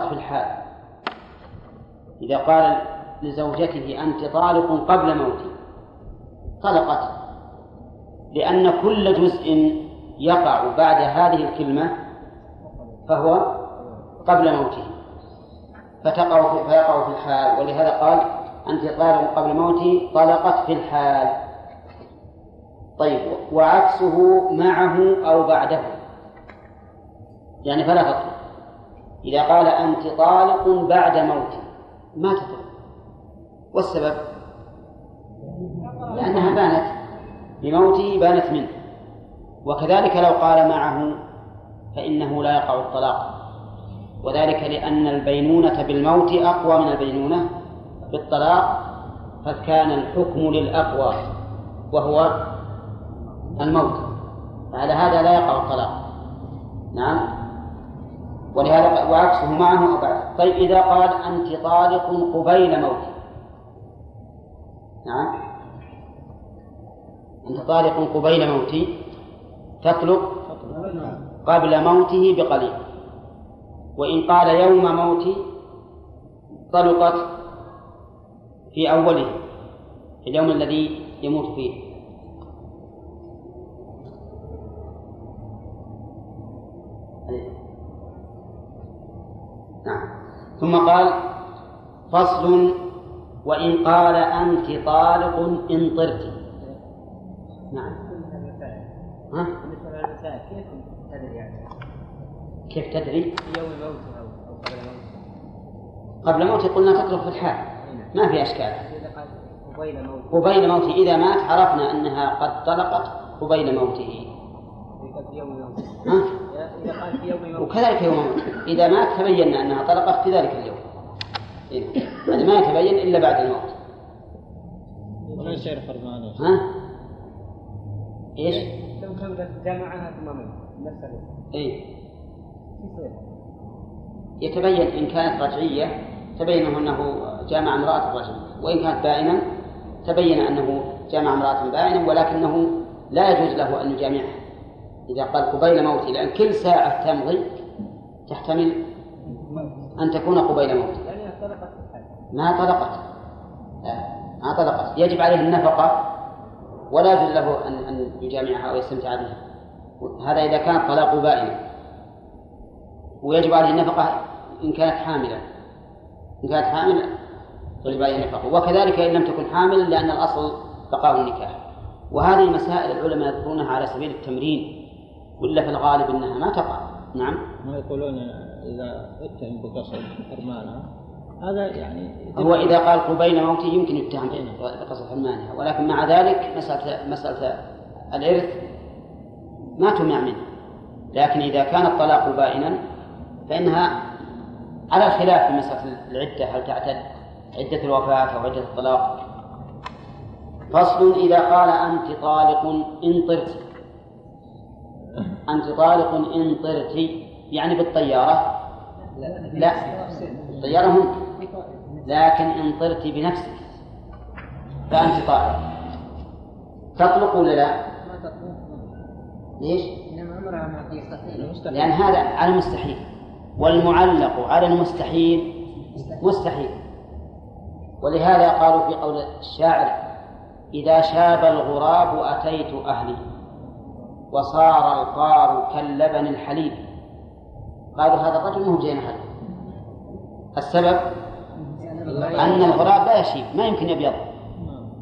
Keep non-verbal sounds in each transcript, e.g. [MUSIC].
في الحال. إذا قال لزوجته أنت طالق قبل موتي. طلقت. لأن كل جزء يقع بعد هذه الكلمة فهو قبل موته. فتقع في فيقع في الحال. ولهذا قال أنت طالق قبل موتي طلقت في الحال. طيب وعكسه معه أو بعده. يعني فلا تطلق إذا قال أنت طالق بعد موتي ما تطلق. والسبب؟ لأنها بانت بموته بانت منه. وكذلك لو قال معه فإنه لا يقع الطلاق. وذلك لأن البينونة بالموت أقوى من البينونة بالطلاق فكان الحكم للأقوى وهو الموت. فعلى هذا لا يقع الطلاق. نعم. ولهذا وعكسه معه أو بعد طيب إذا قال أنت طالق قبيل موتي. نعم. أنت طالق قبيل موتي. تطلق قبل موته بقليل. وإن قال يوم موتي طلقت في أوله في اليوم الذي يموت فيه. ثم قال فصل وإن قال أنت طالق إن طرت نعم ها؟ كيف تدري؟ كيف تدري؟ يوم موته أو قبل موته قبل موته قلنا تطلق في الحال ما في أشكال قبيل موته قبيل موته إذا مات عرفنا أنها قد طلقت قبيل موته يوم موته وكذلك يوم موته إذا مات تبين أنها طلقت في ذلك اليوم. إيه؟ هذا ما يتبين إلا بعد الموت. ولا يصير حرمانه ها؟ إيش؟ لو كان جامعها ثم مات نفس اي يتبين إن كانت رجعية تبين أنه جامع امرأة رجعية وإن كانت بائنا تبين أنه جامع امرأة بائنا ولكنه لا يجوز له أن يجامعها. إذا قال قبيل موتي لأن كل ساعة تمضي تحتمل أن تكون قبيل موتي. ما طلقت. ما طلقت. يجب عليه النفقة ولا يجوز له أن أن يجامعها أو يستمتع بها. هذا إذا كان طلاق بائن. ويجب عليه النفقة إن كانت حاملة. إن كانت حاملة يجب عليه النفقة. وكذلك إن لم تكن حاملا لأن الأصل بقاء النكاح. وهذه مسائل العلماء يذكرونها على سبيل التمرين. ولا في الغالب أنها ما تقع. نعم. ما يقولون إذا اتهم بقصد حرمانها هذا يعني هو إذا قال قبيل موته يمكن يتهم بقصد حرمانها ولكن مع ذلك مسألة مسألة الإرث ما تمنع منه. لكن إذا كان الطلاق بائنا فإنها على الخلاف في مسألة العدة هل تعتد عدة الوفاة أو عدة الطلاق؟ فصل إذا قال أنت طالق إن طرت. أنت طالق إن طرت يعني بالطيارة؟ لا الطيارة ممكن لكن إن طرت بنفسك فأنت طالق. تطلق ولا لا؟ ليش؟ لأن هذا على المستحيل. والمعلق على المستحيل مستحيل. ولهذا قالوا في قول الشاعر إذا شاب الغراب أتيت أهلي. وصار القار كاللبن الحليب. قالوا هذا الرجل مو جاي محل السبب؟ أن الغراب لا يشيب ما يمكن يبيض.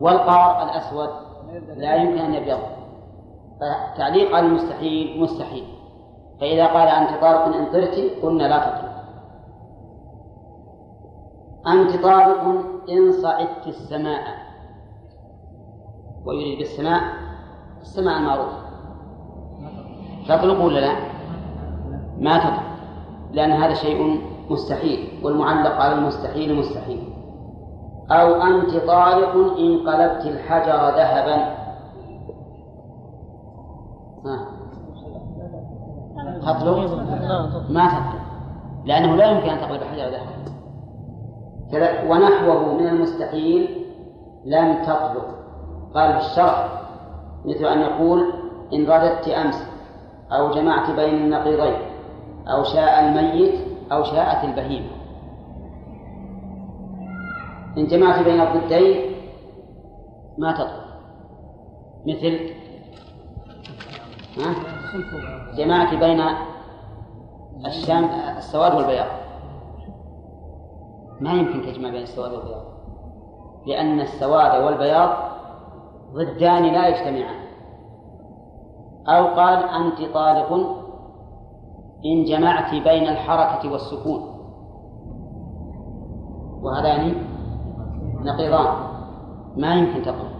والقار الأسود لا يمكن أن يبيض. فتعليق على المستحيل مستحيل. فإذا قال أنت طارق إن طرت قلنا لا تطلق أنت طارق إن صعدت السماء. ويريد بالسماء السماء المعروفة تطلق ولا لا؟ ما تطلق لأن هذا شيء مستحيل والمعلق على المستحيل مستحيل. أو أنت طالق إن قلبت الحجر ذهبا. تطلق ما تطلق لأنه لا يمكن أن تقلب حجر ذهبا ونحوه من المستحيل لم تطلق قال بالشرع مثل أن يقول إن رددت أمس. أو جمعت بين النقيضين أو شاء الميت أو شاءت البهيمة. إن جمعت بين الضدين ما تطهر مثل ها؟ جمعت بين الشام السواد والبياض. ما يمكن تجمع بين السواد والبياض لأن السواد والبياض ضدان لا يجتمعان. أو قال أنت طالق إن جمعت بين الحركة والسكون. وهذان نقيضان. ما يمكن تقول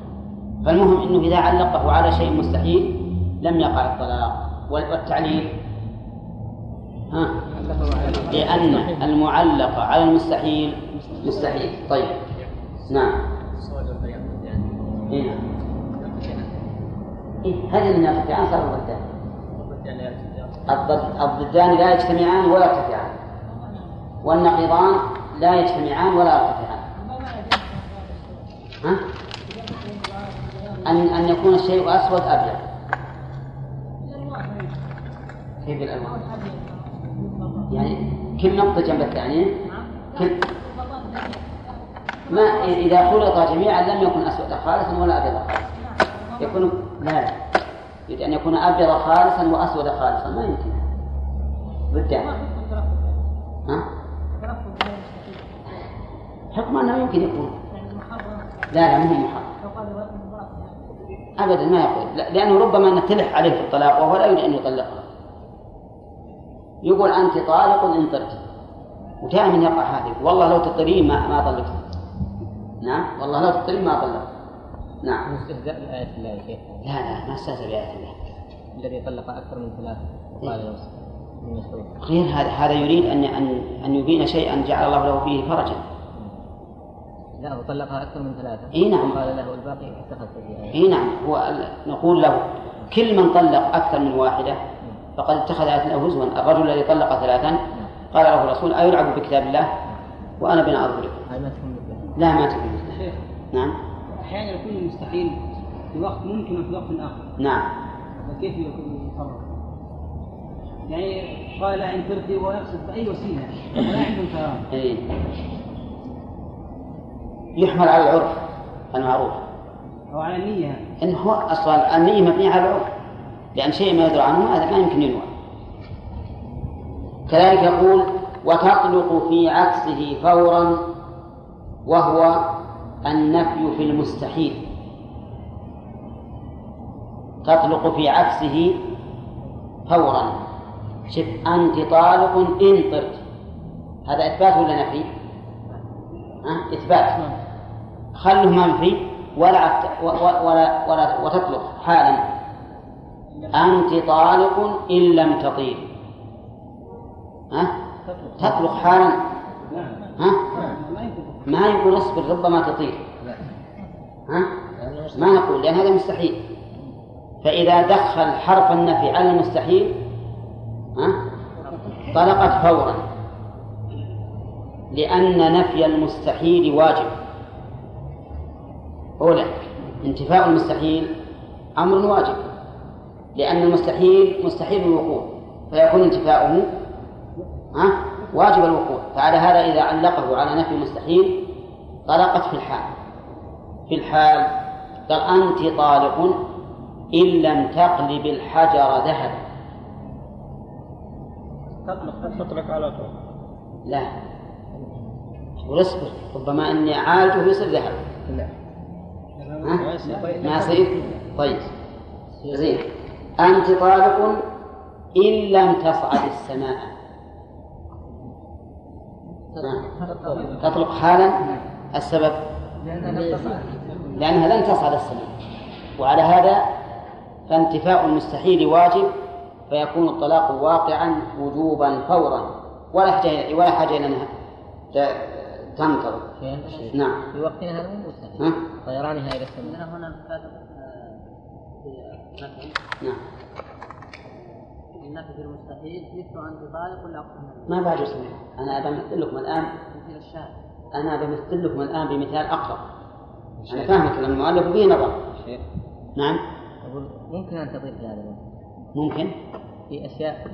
فالمهم أنه إذا علقه على شيء مستحيل لم يقع الطلاق. والتعليل؟ ها؟ لأن المعلق على المستحيل مستحيل. طيب. نعم. إيه. إيه هذه النافتان صاروا ضدان الضدان لا يجتمعان ولا يرتفعان. والنقيضان لا يجتمعان ولا يرتفعان. ها؟ أن أن يكون الشيء أسود أبيض. كيف الألوان؟ يعني كل نقطة جنب الثانية. كل ما إذا خلط جميعا لم يكن أسود خالصا ولا أبيض خالصا. يكون لا. لا يريد أن يكون أبيض خالصا وأسود خالصا. ما يمكن. ضدان ها؟ حكم أنه يمكن يكون. لا لا مو محرم. أبدا ما يقول. لأنه ربما نتلح عليه في الطلاق وهو لا يريد أن يطلقها يقول أنت طالق إن طرت ودائما يقع هذه. والله لو تطرين ما ما طلقت. نعم؟ والله لو تطرين ما طلقت. نعم. استهزاء بآية الله يا شيخ. لا لا ما استهزأ بآية الله. الذي طلق أكثر من ثلاثة وقال إيه. غير هذا هذا يريد أن أن أن يبين شيئا جعل الله له فيه فرجا. لا هو طلقها أكثر من ثلاثة. إي نعم. قال له الباقي اتخذت فيها اي نعم. هو نقول له كل من طلق أكثر من واحدة فقد اتخذ له هزوا. الرجل الذي طلق ثلاثا قال له الرسول أيلعب بكتاب الله؟ وأنا بين أظهركم مثله لا ما تكون نعم. أحيانا يكون المستحيل في وقت ممكن وفي وقت آخر. نعم. فكيف يكون يتصرف؟ يعني قال إن ترضي ويقصد باي وسيلة ولا عندهم كلام إيه. يحمل على العرف المعروف. أو على النية. إن هو أصلا النية مبنية على العرف. لأن شيء ما يدرى عنه هذا ما يمكن ينوى. كذلك يقول وتطلق في عكسه فورا وهو النفي في المستحيل. تطلق في عكسه فورا. شف أنت طالق إن طرت. هذا إثبات ولا نفي؟ ها؟ إثبات. خله منفي ولا ولا ولا وتطلق حالا. أنت طالق إن لم تطير ها؟ تطلق. حالا. نعم. ها؟ يمكن ما يقول اصبر ربما تطير ها؟ ما نقول لأن هذا مستحيل فإذا دخل حرف النفي على المستحيل ها؟ طلقت فورا لأن نفي المستحيل واجب أولى انتفاء المستحيل أمر واجب لأن المستحيل مستحيل الوقوع فيكون انتفاؤه ها؟ واجب الوقوع فعلى هذا إذا علقه على نفي المستحيل طلقت في الحال. في الحال قال أنت طالق إن لم تقلب الحجر ذهب تطلق تطلق على طول. لا. يقول اصبر ربما إني اعالجه يصير ذهب. لا؟ ما يصير؟ طيب. زين. أنت طالق إن لم تصعد السماء. تطلق. حالا السبب. لأنها لن تصعد السماء وعلى هذا فانتفاء المستحيل واجب فيكون الطلاق واقعا وجوبا فورا. ولا حاجة ولا حاجة إلى أنها تنتظر. شيخ نعم. في وقتنا هذا مو مستحيل. ها؟ طيرانها إلى السماء هنا نعم. النفي في المستحيل مثل ولا أقسم ما بعد اسمه أنا بمثل لكم الآن. مثل الشاهد أنا بمثل لكم الآن بمثال أقرب. أنا فاهم كلام المؤلف به نظر. شيخ. نعم. أقول ممكن أن تضيف هذا. ممكن. في أشياء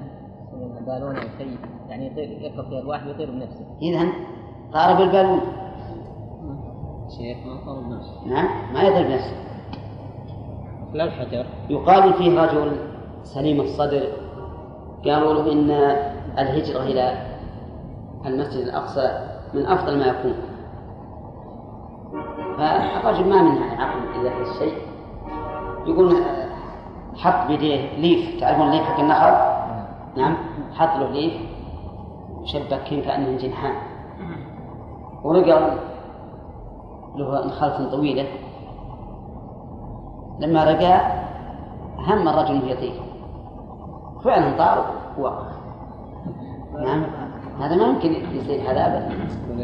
يسمونها بالونة أو شيء يعني يطير يركب فيها الواحد ويطير بنفسه. إذا طار بالبالون شيخ ما قال الناس. نعم ما يضرب نفسه لا الحجر. يقال فيه رجل سليم الصدر. قالوا له إن الهجرة إلى المسجد الأقصى من أفضل ما يكون. فالرجل ما من يعني عقل إذا هذا الشيء. يقول حط بيديه ليف. تعرفون ليف حق النخل؟ نعم. حط له ليف. شبك كأنه جنحان. ورقى له نخلة طويلة. لما رقى هم الرجل يطير. فعلا طار ووقف نعم. هذا ما يمكن يصير هذا ابدا.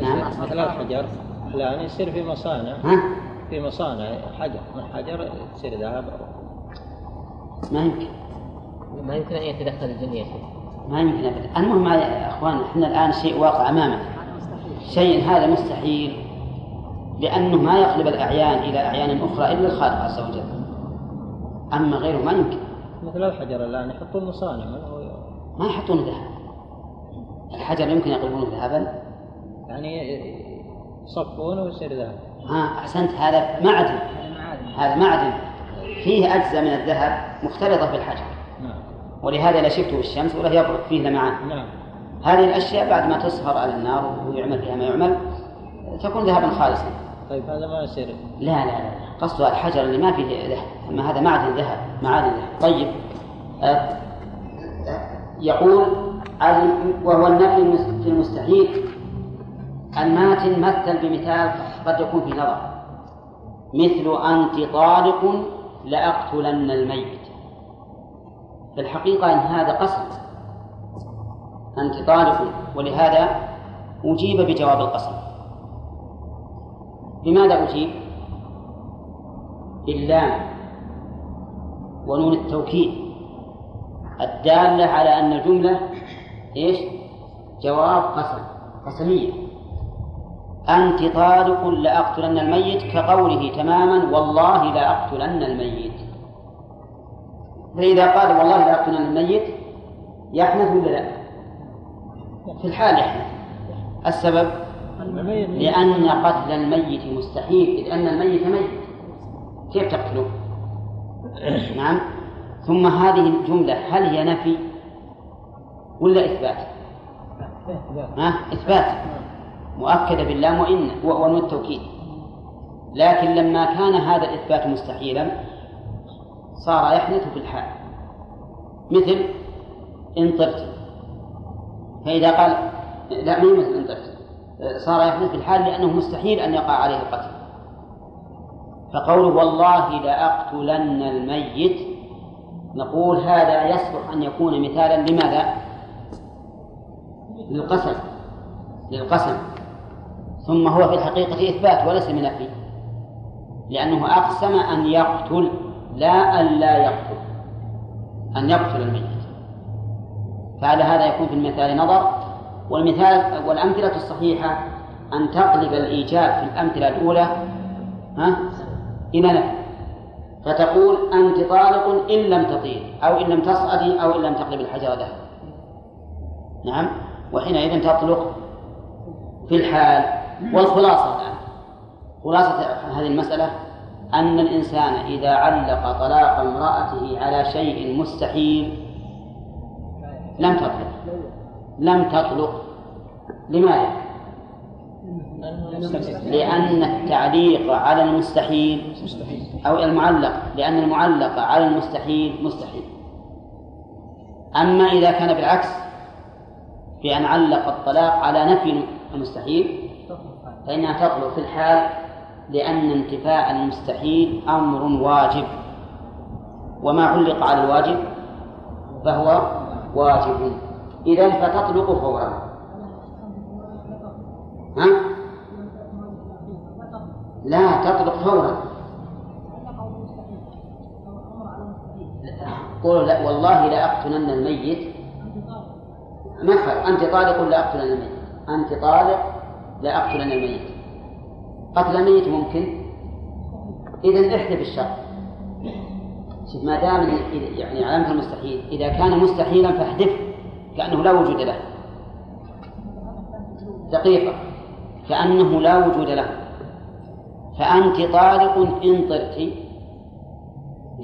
نعم. مثل الحجر. الآن يصير في مصانع. ها؟ في مصانع حجر. من حجر يصير ذهب. ما يمكن. ما يمكن أن يتدخل الجن يا شيخ ما يمكن ابدا. المهم يا إخوان إحنا الآن شيء واقع أمامنا. شيء هذا مستحيل لأنه ما يقلب الأعيان إلى أعيان أخرى إلا الخالق عز وجل. أما غيره ما يمكن. مثل الحجر الآن يحطون مصانع. ما يحطون ذهب. الحجر يمكن يقلبونه ذهبا. يعني يصفونه ويصير ذهب. ها أحسنت. هذا معدن. هذا معدن. فيه أجزاء من الذهب مختلطة بالحجر نعم. ولهذا لا شفته بالشمس ولا يبرق فيه لمعان. نعم. هذه الأشياء بعد ما تصهر على النار ويعمل فيها ما يعمل تكون ذهبا خالصا. طيب هذا ما يصير لا لا لا قصدها الحجر اللي ما فيه ذهب. أما هذا معدن ذهب معادن ذهب. طيب. آه، يقول وهو النفي في المستحيل. الماتن مثل بمثال قد يكون في نظر. مثل أنت طالق لأقتلن الميت. في الحقيقة أن هذا قسم أنت طالق ولهذا أجيب بجواب القسم بماذا أجيب؟ باللام ونون التوكيد الدالة على أن الجملة إيش؟ جواب قسم قسمية أنت طالق لأقتلن الميت كقوله تماما والله لأقتلن الميت فإذا قال والله لأقتلن الميت يحنث ولا لا؟ في الحال يحنث السبب لأن قتل الميت مستحيل إذ أن الميت ميت. كيف تقتله؟ [COUGHS] نعم. ثم هذه الجملة هل هي نفي ولا إثبات؟ ها؟ إثبات. مؤكدة باللام وإن ونون التوكيد. لكن لما كان هذا الإثبات مستحيلا صار يحدث في الحال. مثل إن طرت. فإذا قال لا ما مثل إن طرت؟ صار يحدث في الحال لأنه مستحيل أن يقع عليه القتل. فقوله والله لأقتلن الميت نقول هذا يصلح أن يكون مثالا لماذا؟ للقسم للقسم. ثم هو في الحقيقة إثبات وليس من نفي لأنه أقسم أن يقتل لا أن لا يقتل أن يقتل الميت. فعلى هذا يكون في المثال نظر. والمثال والأمثلة الصحيحة أن تقلب الإيجاب في الأمثلة الأولى ها؟ إلى نفي فتقول أنت طالق إن لم تطير أو إن لم تصعدي أو إن لم تقلب الحجر ذهب نعم؟ وحينئذ تطلق في الحال. والخلاصة الآن. خلاصة هذه المسألة أن الإنسان إذا علق طلاق امرأته على شيء مستحيل لم تطلق. لم تطلق. لماذا؟ لأن التعليق على المستحيل أو المعلق لأن المعلق على المستحيل مستحيل. أما إذا كان بالعكس بأن علق الطلاق على نفي المستحيل فإنها تطلق في الحال لأن انتفاء المستحيل أمر واجب. وما علق على الواجب فهو واجب. إذا فتطلق فورا. ها؟ لا تطلق فورا. قول لا والله لأقتلن الميت. ما فرق أنت طالق لأقتلن الميت؟ أنت طالق لأقتلن الميت. قتل الميت ممكن؟ إذا احذف الشر شوف ما دام يعني علامة المستحيل. إذا كان مستحيلا فاحذفه كأنه لا وجود له. دقيقة. كأنه لا وجود له. فأنت طالق إن طرت.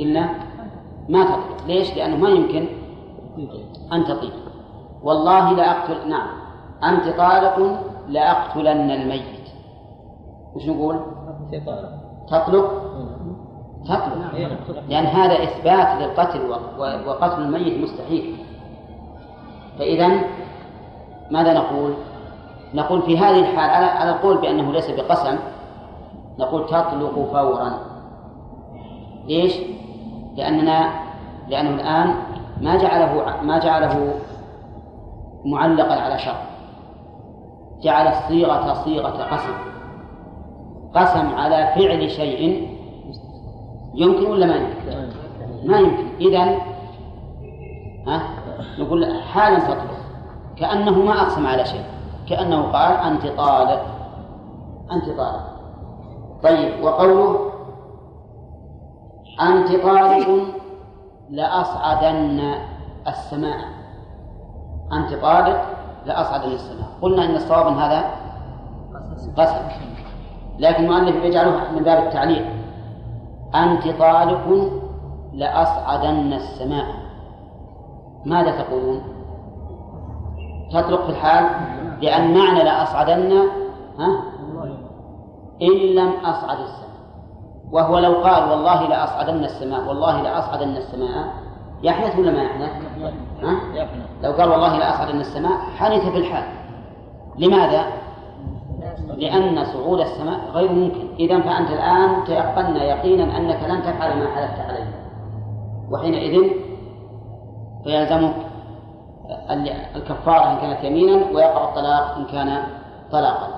إلا ما تطلق. ليش؟ لأنه ما يمكن أن تطيق. والله لأقتل نعم. أنت طالق لأقتلن الميت. وش نقول؟ تطلق؟ تطلق. لأن هذا إثبات للقتل وقتل الميت مستحيل. فإذا ماذا نقول؟ نقول في هذه الحال على على القول بأنه ليس بقسم. نقول تطلق فورا. ليش؟ لأننا لأنه الآن ما جعله ما جعله معلقا على شرط. جعل الصيغة صيغة قسم. قسم على فعل شيء يمكن ولا ما يمكن؟ ما يمكن. إذا ها؟ نقول حالا تطلق كأنه ما أقسم على شيء كأنه قال أنت طالق أنت طالق. طيب وقوله أنت طالق لأصعدن السماء. أنت طالق لأصعدن السماء. قلنا إن الصواب هذا قسم لكن المؤلف يجعله من باب التعليق أنت طالق لأصعدن السماء. ماذا تقولون؟ تطلق في الحال لأن معنى لأصعدن ها إن لم أصعد السماء وهو لو قال والله لأصعدن السماء والله لأصعدن السماء يحنث ولا ما يحنث؟ ها؟ لو قال والله لأصعدن السماء حنث في الحال لماذا؟ لأن صعود السماء غير ممكن إذا فأنت الآن تيقن يقينا أنك لن تفعل ما حلفت عليه وحينئذ فيلزمك الكفارة إن كانت يمينا ويقع الطلاق إن كان طلاقا.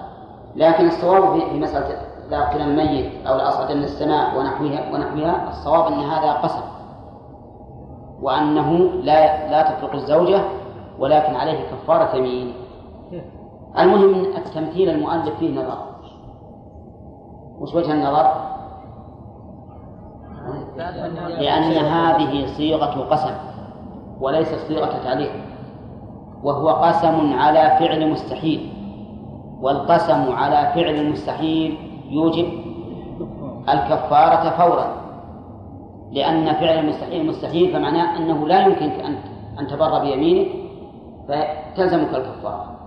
لكن الصواب في مسألة لا الميت أو لأصعدن السماء ونحوها ونحوها الصواب أن هذا قسم. وأنه لا لا تطلق الزوجة ولكن عليه كفارة يمين. المهم التمثيل المؤلف فيه نظر. وش وجه النظر؟ لأن هذه صيغة قسم. وليست صيغة تعليق. وهو قسم على فعل مستحيل. والقسم على فعل المستحيل يوجب الكفارة فورا. لأن فعل المستحيل مستحيل فمعناه أنه لا يمكنك أن أن تبر بيمينك فتلزمك الكفارة.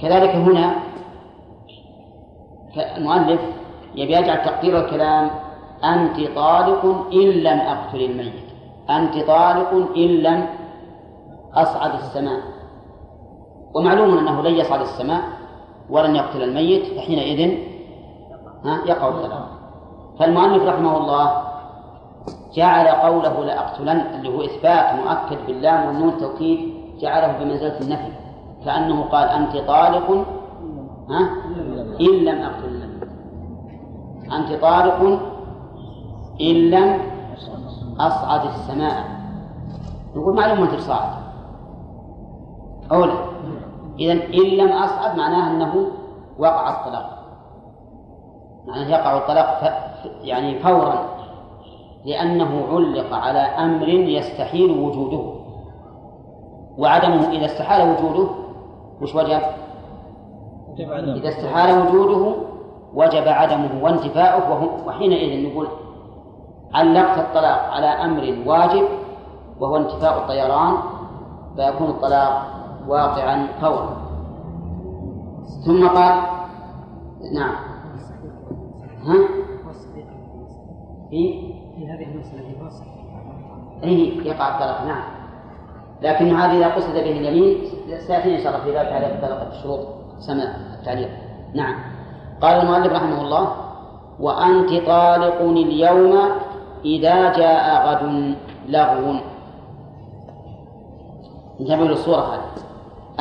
كذلك هنا المؤلف يبي يجعل تقدير الكلام أنت طالق إن لم أقتل الميت. أنت طالق إن لم أصعد السماء. ومعلوم أنه لن يصعد السماء ولن يقتل الميت فحينئذ يقع الطلاق فالمؤلف رحمه الله جعل قوله لأقتلن اللي هو إثبات مؤكد باللام والنون توكيد جعله بمنزلة النفي. كأنه قال أنت طالق إن لم أقتل أنت طالق إن لم أصعد السماء. نقول معلوم أنت صاعد أولا إذا إن لم أصعد معناه أنه وقع الطلاق. معناه يقع الطلاق يعني فورا لأنه علق على أمر يستحيل وجوده. وعدمه إذا استحال وجوده وش وجب؟ إذا استحال وجوده وجب عدمه وانتفاؤه وحينئذ نقول علقت الطلاق على أمر واجب وهو انتفاء الطيران فيكون الطلاق واقعا فورا ثم قال نعم. ها؟ في في هذه المسألة في فصل أي يقع الطلاق نعم. لكن هذا إذا قصد به اليمين سيأتينا إن شاء الله في باب تعريف الطلاق الشروط سمع التعليق. نعم. قال المؤلف رحمه الله وأنت طالق اليوم إذا جاء غد لغو. انتبهوا للصورة هذه.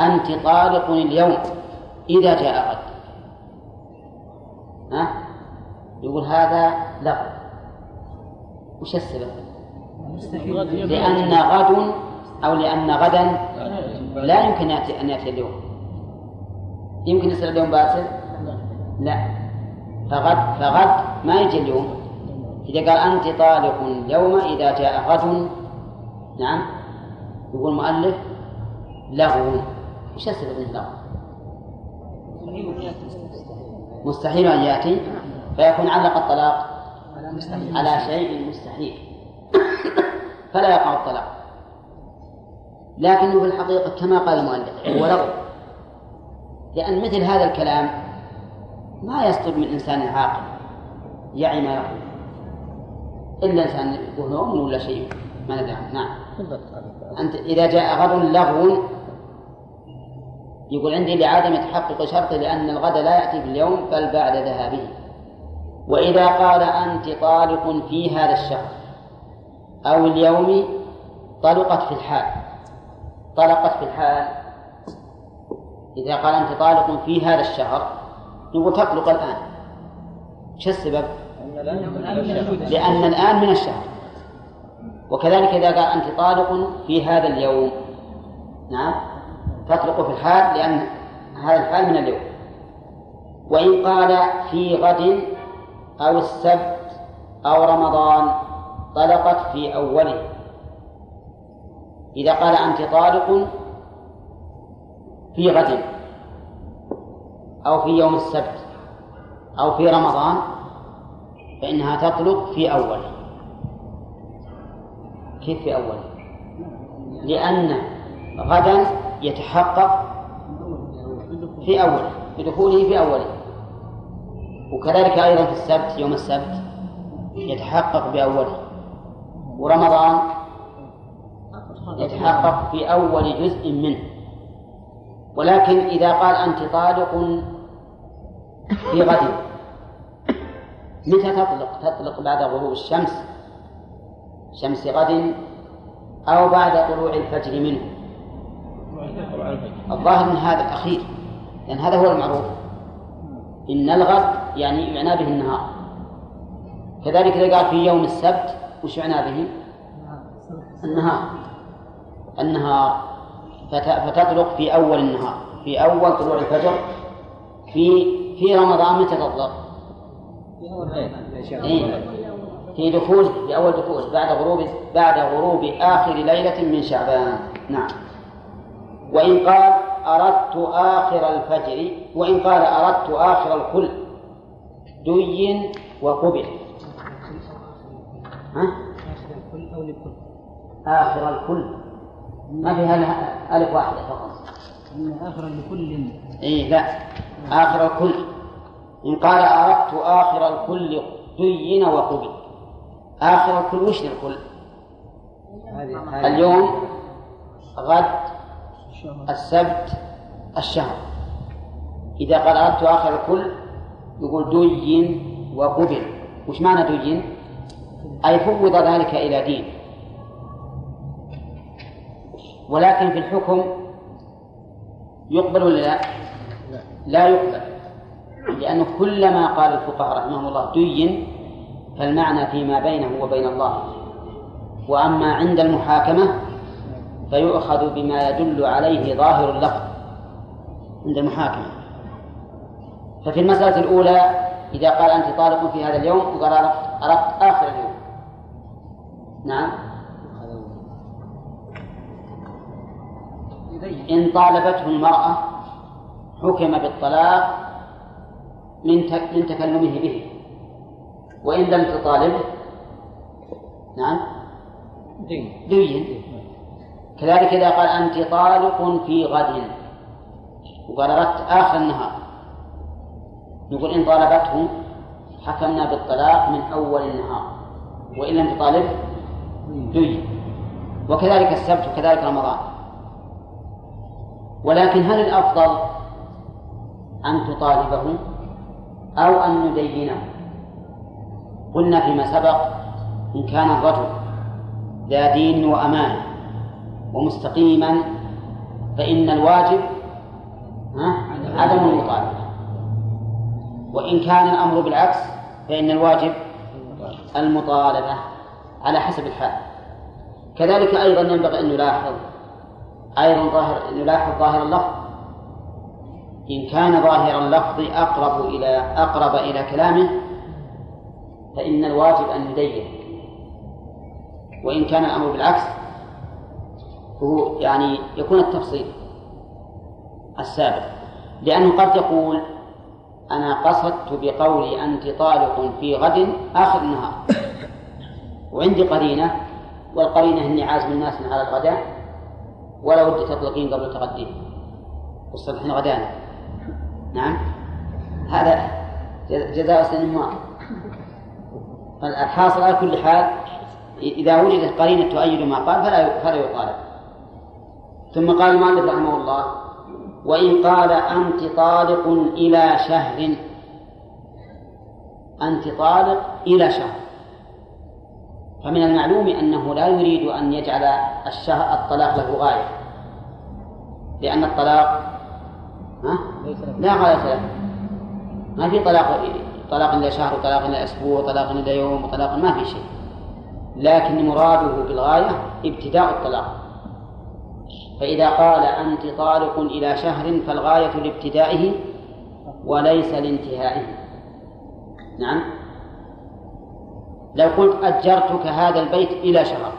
أنت طالق اليوم إذا جاء غد. ها؟ يقول هذا لغو. وش السبب؟ لأن غد أو لأن غدا لا يمكن أن يأتي اليوم. يمكن يصير اليوم باكر؟ لا. فغد فغد ما يجي اليوم. إذا قال أنت طالق اليوم إذا جاء غد نعم يقول المؤلف لغو وش السبب اللغو؟ مستحيل أن يأتي فيكون علق الطلاق على شيء مستحيل. [COUGHS] فلا يقع الطلاق. لكنه في الحقيقة كما قال المؤلف هو لغو لأن مثل هذا الكلام ما يصدر من إنسان عاقل يعي ما يقول. إلا إنسان يقول نوم ولا شيء. ما ندري نعم أنت إذا جاء غد لغو يقول عندي لعدم تحقق شرطه لأن الغد لا يأتي في اليوم بل بعد ذهابه. وإذا قال أنت طالق في هذا الشهر أو اليوم طلقت في الحال. طلقت في الحال. إذا قال أنت طالق في هذا الشهر نقول تطلق الآن. شو السبب؟ لأن الآن من الشهر. وكذلك إذا قال أنت طالق في هذا اليوم. نعم. تطلق في الحال لأن هذا الحال من اليوم. وإن قال في غد أو السبت أو رمضان طلقت في أوله. إذا قال أنت طالق في غد أو في يوم السبت أو في رمضان فإنها تطلق في أوله كيف في أوله لأن غدا يتحقق في أوله بدخوله في أوله وكذلك أيضا في السبت يوم السبت يتحقق بأوله ورمضان يتحقق في أول جزء منه. ولكن إذا قال أنت طالق في غد متى تطلق؟ تطلق بعد غروب الشمس. شمس غد أو بعد طلوع الفجر منه. الظاهر من هذا الأخير لأن هذا هو المعروف. إن الغد يعني يعنى به النهار. كذلك إذا قال في يوم السبت وش يعنى به؟ النهار. النهار. فتطلق في أول النهار. في أول طلوع الفجر. في في رمضان متى تطلق؟ في دخول في أول دخول بعد غروب بعد غروب آخر ليلة من شعبان. نعم. وإن قال أردت آخر الفجر وإن قال أردت آخر الكل دي وقبل. ها؟ آخر الكل ما فيها ألف واحدة فقط. آخر لكل. إيه لا. آخر الكل إن قال أردت آخر الكل دين وقبل آخر الكل وش الكل؟ اليوم غد السبت الشهر إذا قال أردت آخر الكل يقول دين وقبل وش معنى دين؟ أي فوض ذلك إلى دين ولكن في الحكم يقبل ولا لا؟ لا يقبل لأنه كلما قال الفقهاء رحمهم الله دين فالمعنى فيما بينه وبين الله. وأما عند المحاكمة فيؤخذ بما يدل عليه ظاهر اللفظ عند المحاكمة. ففي المسألة الأولى إذا قال أنت طالق في هذا اليوم وقال أردت آخر اليوم. نعم. إن طالبته المرأة حكم بالطلاق من من تكلمه به. وإن لم تطالبه. نعم. دين. كذلك إذا قال أنت طالق في غد. وقال أردت آخر النهار. نقول إن طالبته حكمنا بالطلاق من أول النهار. وإن لم تطالبه دين. وكذلك السبت وكذلك رمضان. ولكن هل الأفضل أن تطالبه؟ أو أن ندينه قلنا فيما سبق إن كان الرجل ذا دين وأمانة ومستقيما فإن الواجب عدم المطالبة. وإن كان الأمر بالعكس فإن الواجب المطالبة على حسب الحال. كذلك أيضا ينبغي أن نلاحظ أيضا ظاهر نلاحظ ظاهر اللفظ إن كان ظاهر اللفظ أقرب إلى أقرب إلى كلامه فإن الواجب أن يدين. وإن كان الأمر بالعكس فهو يعني يكون التفصيل السابق. لأنه قد يقول أنا قصدت بقولي أنت طالق في غد آخر النهار. وعندي قرينة والقرينة إني عازم الناس على الغداء ولا ودي تطلقين قبل تغدين. والصبح غدانا. نعم. هذا جزاء سن ما الحاصل على كل حال إذا وجدت قرينة تؤيد ما قال فلا فلا يطالب. ثم قال المؤلف رحمه الله وإن قال أنت طالق إلى شهر أنت طالق إلى شهر. فمن المعلوم أنه لا يريد أن يجعل الشهر الطلاق له غاية. لأن الطلاق ها؟ لا غاية له ما في طلاق طلاق إلى شهر وطلاق إلى أسبوع وطلاق إلى يوم وطلاق ما في شيء. لكن مراده بالغاية ابتداء الطلاق. فإذا قال أنت طالق إلى شهر فالغاية لابتدائه وليس لانتهائه. نعم. لو قلت أجرتك هذا البيت إلى شهر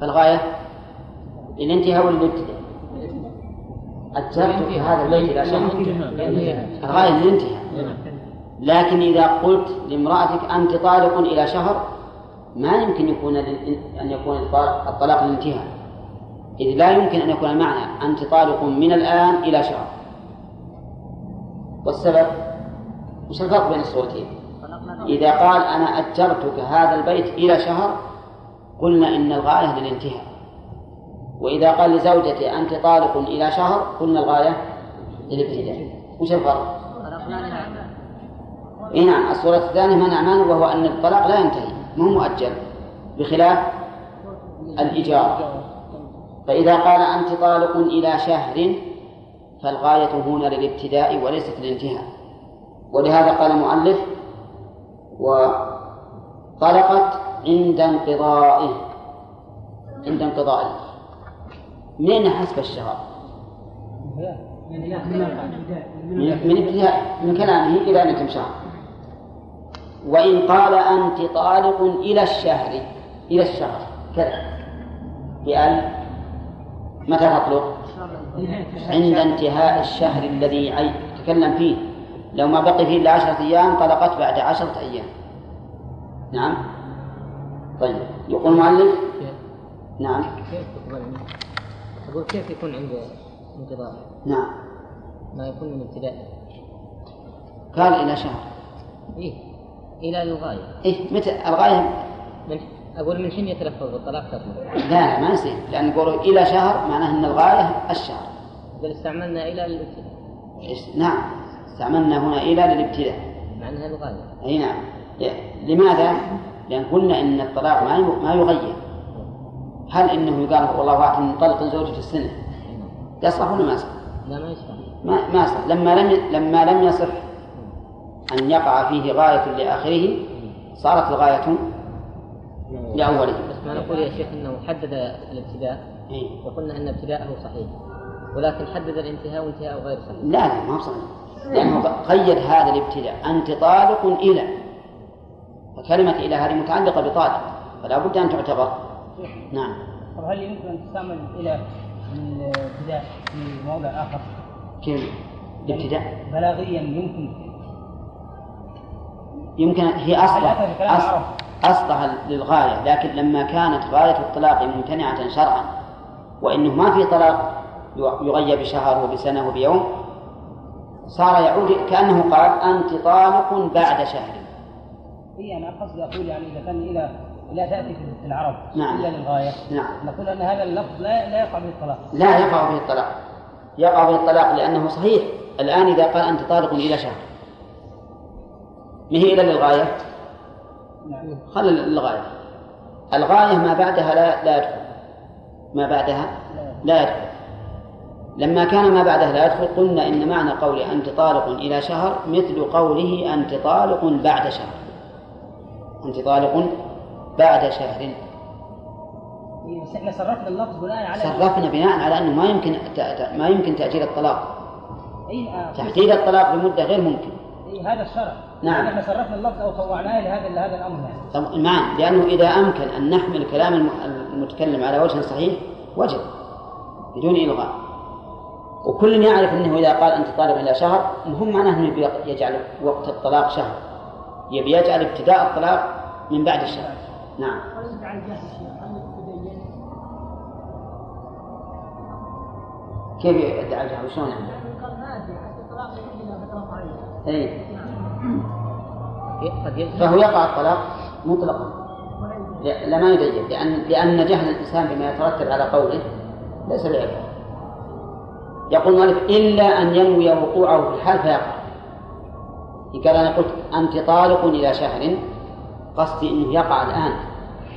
فالغاية للانتهاء ولا للابتداء؟ أجرتك هذا البيت إلى شهر الغاية للانتهاء لكن إذا قلت لامرأتك أنت طالق إلى شهر ما يمكن يكون أن يكون الطلاق للانتهاء إذ لا يمكن أن يكون المعنى أنت طالق من الآن إلى شهر. والسبب؟ وش الفرق بين الصورتين؟ إذا قال أنا أجرتك هذا البيت إلى شهر قلنا إن الغاية للانتهاء وإذا قال لزوجته أنت طالق إلى شهر قلنا الغاية للابتداء. وش الفرق؟ إيه نعم الصورة الثانية منع مانع وهو أن الطلاق لا ينتهي ما هو مؤجل؟ بخلاف الإجارة فإذا قال أنت طالق إلى شهر فالغاية هنا للابتداء وليست للانتهاء. ولهذا قال المؤلف وطلقت عند انقضائه عند انقضائه. من حسب الشهر من ابتداء من كلامه إلى أن يتم شهر وإن قال أنت طالق إلى الشهر إلى الشهر. كذا. بأل متى تطلق؟ عند انتهاء الشهر الذي تكلم فيه. لو ما بقي فيه إلا عشرة أيام طلقت بعد عشرة أيام. نعم. طيب. يقول المؤلف؟ نعم. أقول كيف يكون عند انتظار؟ نعم. ما يكون من ابتداء. قال إلى شهر. إيه إلى الغاية. إيه متى؟ الغاية؟ من أقول من حين يتلفظ بالطلاق تطلق لا لا ما يصير لأن يقولوا إلى شهر معناه أن الغاية الشهر. بل استعملنا إلى الابتداء. نعم. استعملنا هنا إلى للابتداء. مع أنها الغاية. أي نعم. لماذا؟ لأن قلنا إن الطلاق ما ما يغير. هل إنه يقال والله واحد طلق زوجته السنة؟ يصح ولا ما يصح؟ لا ما يصح ما ما يصح لما لم لما لم يصح أن يقع فيه غاية لآخره صارت الغاية لأوله. بس ما نقول يا شيخ أنه حدد الابتداء. إيه؟ وقلنا أن ابتداءه صحيح. ولكن حدد الانتهاء وانتهاءه غير صحيح. لا لا ما هو صحيح. لأنه قيد هذا الابتداء. أنت طالق إلى. فكلمة إلى هذه متعلقة بطالق. فلا بد أن تعتبر. نعم. طب هل يمكن أن تستعمل إلى الابتداء في موضع آخر؟ كيف؟ الابتداء بلاغيا يمكن. يمكن هي أصلها أصل أصلها للغاية لكن لما كانت غاية الطلاق ممتنعة شرعا وإنه ما في طلاق يغير بشهر وبسنة وبيوم صار يعود كأنه قال أنت طالق بعد شهر. إي أنا قصدي أقول يعني إذا كان إلى لا تأتي في العرب نعم. إلا للغايه نعم. نقول أن هذا اللفظ لا لا يقع به الطلاق. لا يقع به الطلاق. يقع به الطلاق لأنه صحيح. الآن إذا قال أنت طالق إلى شهر. ما هي إلا للغاية؟ نعم. خل للغاية. الغاية ما بعدها لا لا يدخل. ما بعدها؟ لا يدخل. لما كان ما بعدها لا يدخل قلنا إن معنى قول أنت طالق إلى شهر مثل قوله أنت طالق بعد شهر. أنت طالق بعد شهر إيه، إحنا صرفنا اللفظ بناء على صرفنا بناء على أنه ما يمكن ما يمكن تأجيل الطلاق. اي آه، تحديد الطلاق لمدة غير ممكن. إيه هذا الشرع نعم. إحنا صرفنا اللفظ أو طوعناه لهذا لهذا الأمر يعني. نعم لأنه إذا أمكن أن نحمل كلام الم- المتكلم على وجه صحيح وجب بدون إلغاء. وكل يعرف أنه إذا قال أنت طالب إلى شهر مهم معناه أنه يجعل وقت الطلاق شهر. يبي يجعل ابتداء الطلاق من بعد الشهر. نعم. كيف يدعي الجهل؟ وشلون يعني؟ اي فهو يقع الطلاق مطلقا. لا ما يبين لأن لأن جهل الإنسان بما يترتب على قوله ليس بعذر يقول المؤلف إلا أن ينوي وقوعه في الحال فيقع. قال أنا قلت أنت طالق إلى شهر قصدي أنه يقع الآن.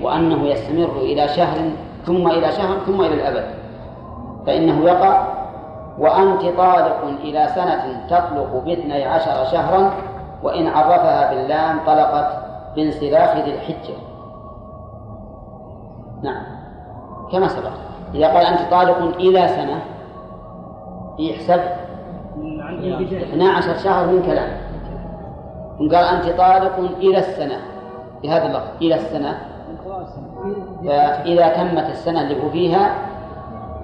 وأنه يستمر إلى شهر ثم إلى شهر ثم إلى الأبد. فإنه يقع وأنت طالق إلى سنة تطلق باثني عشر شهرا وإن عرفها باللام طلقت بانسلاخ ذي الحجة. نعم. كما سبق. إذا قال أنت طالق إلى سنة يحسب 12 شهر من كلام. قال أنت طالق إلى السنة بهذا اللفظ إلى السنة فإذا تمت السنة اللي هو فيها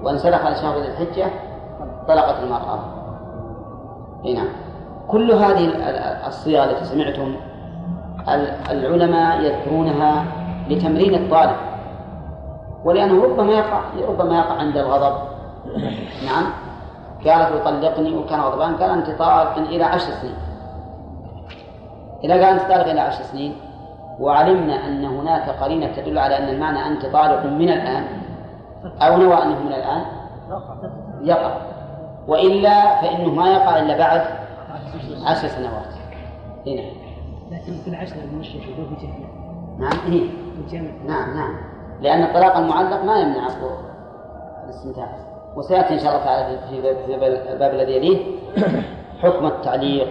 وانسلخ شهر ذي الحجة طلقت المرأة إي نعم. كل هذه الصيغ التي سمعتم العلماء يذكرونها لتمرين الطالب. ولأنه ربما يقع ربما يقع عند الغضب. نعم. قالت يطلقني وكان غضبان قال أنت طالق إلى عشر سنين. إذا قال أنت طالق إلى عشر سنين وعلمنا أن هناك قرينة تدل على أن المعنى أنت طالق من الآن أو نوى أنه من الآن؟ يقع. وإلا فإنه ما يقع إلا بعد عشر سنوات. هنا لكن في العشر المشرك نعم هي نعم نعم. لأن الطلاق المعلق ما يمنع الاستمتاع. وسيأتي إن شاء الله تعالى في الباب الذي يليه حكم التعليق.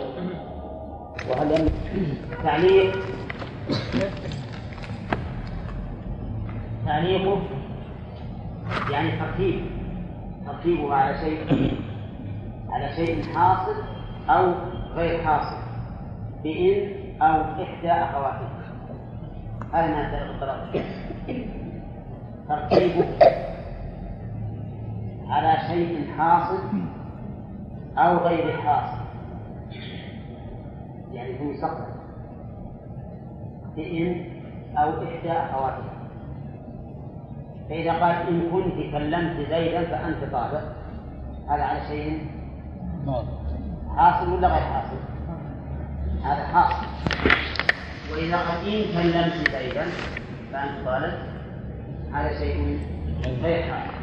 وهل يمنع؟ تعليق تعليقه يعني ترتيب ترتيبه على شيء على شيء حاصل أو غير حاصل بإن أو إحدى أخواته هذا ما الطلاق. ترتيبه على شيء حاصل أو غير حاصل. يعني في المستقبل بإن أو إحدى أخواته فإذا قال إن كنت كلمت زيدا فأنت طالق هذا على شيء؟ حاصل ولا غير حاصل؟ هذا حاصل. وإذا قال إن كلمت زيدا فأنت طالق هذا شيء غير حاصل.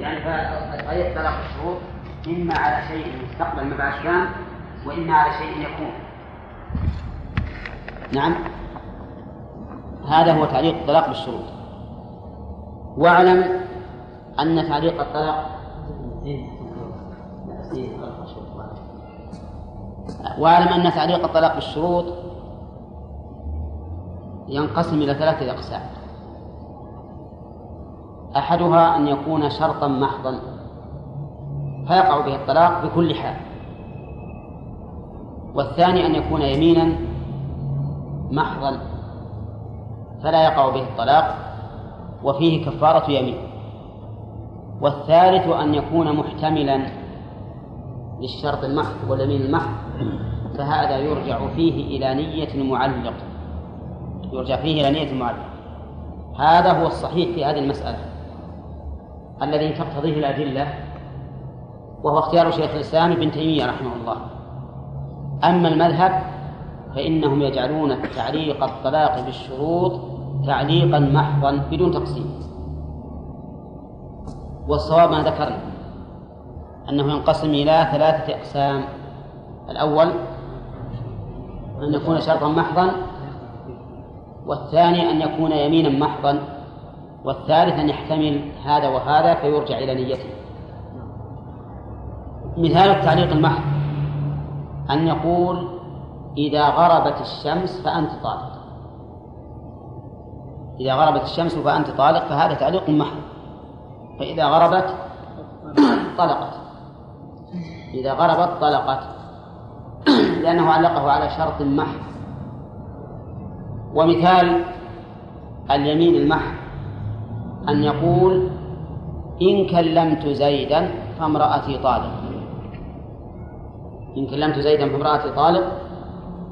يعني فقضية طلاق الشروط إما على شيء مستقبل ما بعد كان وإما على شيء يكون. نعم؟ هذا هو تعليق الطلاق بالشروط. واعلم أن تعليق الطلاق واعلم أن تعليق الطلاق بالشروط ينقسم إلى ثلاثة أقسام. أحدها أن يكون شرطا محضا. فيقع به الطلاق بكل حال. والثاني أن يكون يمينا محضا. فلا يقع به الطلاق وفيه كفارة يمين. والثالث أن يكون محتملا للشرط المحض واليمين المحض فهذا يرجع فيه إلى نية المعلق. يرجع فيه إلى نية المعلق. هذا هو الصحيح في هذه المسألة الذي تقتضيه الأدلة وهو اختيار شيخ الإسلام ابن تيمية رحمه الله. أما المذهب فإنهم يجعلون تعليق الطلاق بالشروط تعليقا محضا بدون تقسيم. والصواب ما ذكرنا أنه ينقسم إلى ثلاثة أقسام. الأول أن يكون شرطا محضا والثاني أن يكون يمينا محضا والثالث أن يحتمل هذا وهذا فيرجع إلى نيته. مثال التعليق المحض أن يقول إذا غربت الشمس فأنت طالق إذا غربت الشمس فأنت طالق فهذا تعليق محض. فإذا غربت طلقت. إذا غربت طلقت. [CLEARS THROAT] لأنه علقه على شرط محض ومثال اليمين المحض. أن يقول إن كلمت زيدا فامرأتي طالق. إن كلمت زيدا فامرأتي طالق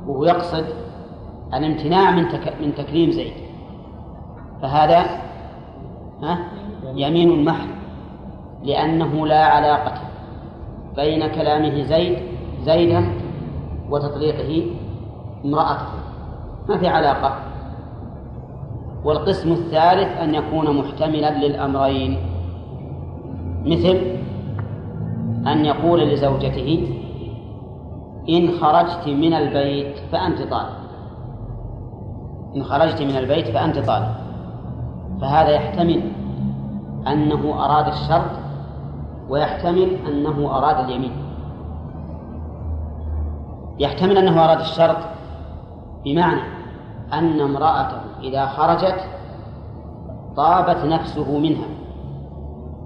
وهو يقصد الامتناع من. من تكليم زيد. فهذا يمين محض لأنه لا علاقة بين كلامه زيد زيدا وتطليقه امرأته. ما في علاقة. والقسم الثالث أن يكون محتملا للأمرين. مثل أن يقول لزوجته إن خرجت من البيت فأنت طالب. إن خرجت من البيت فأنت طالب. فهذا يحتمل أنه أراد الشرط ويحتمل أنه أراد اليمين. يحتمل أنه أراد الشرط بمعنى أن امرأته إذا خرجت طابت نفسه منها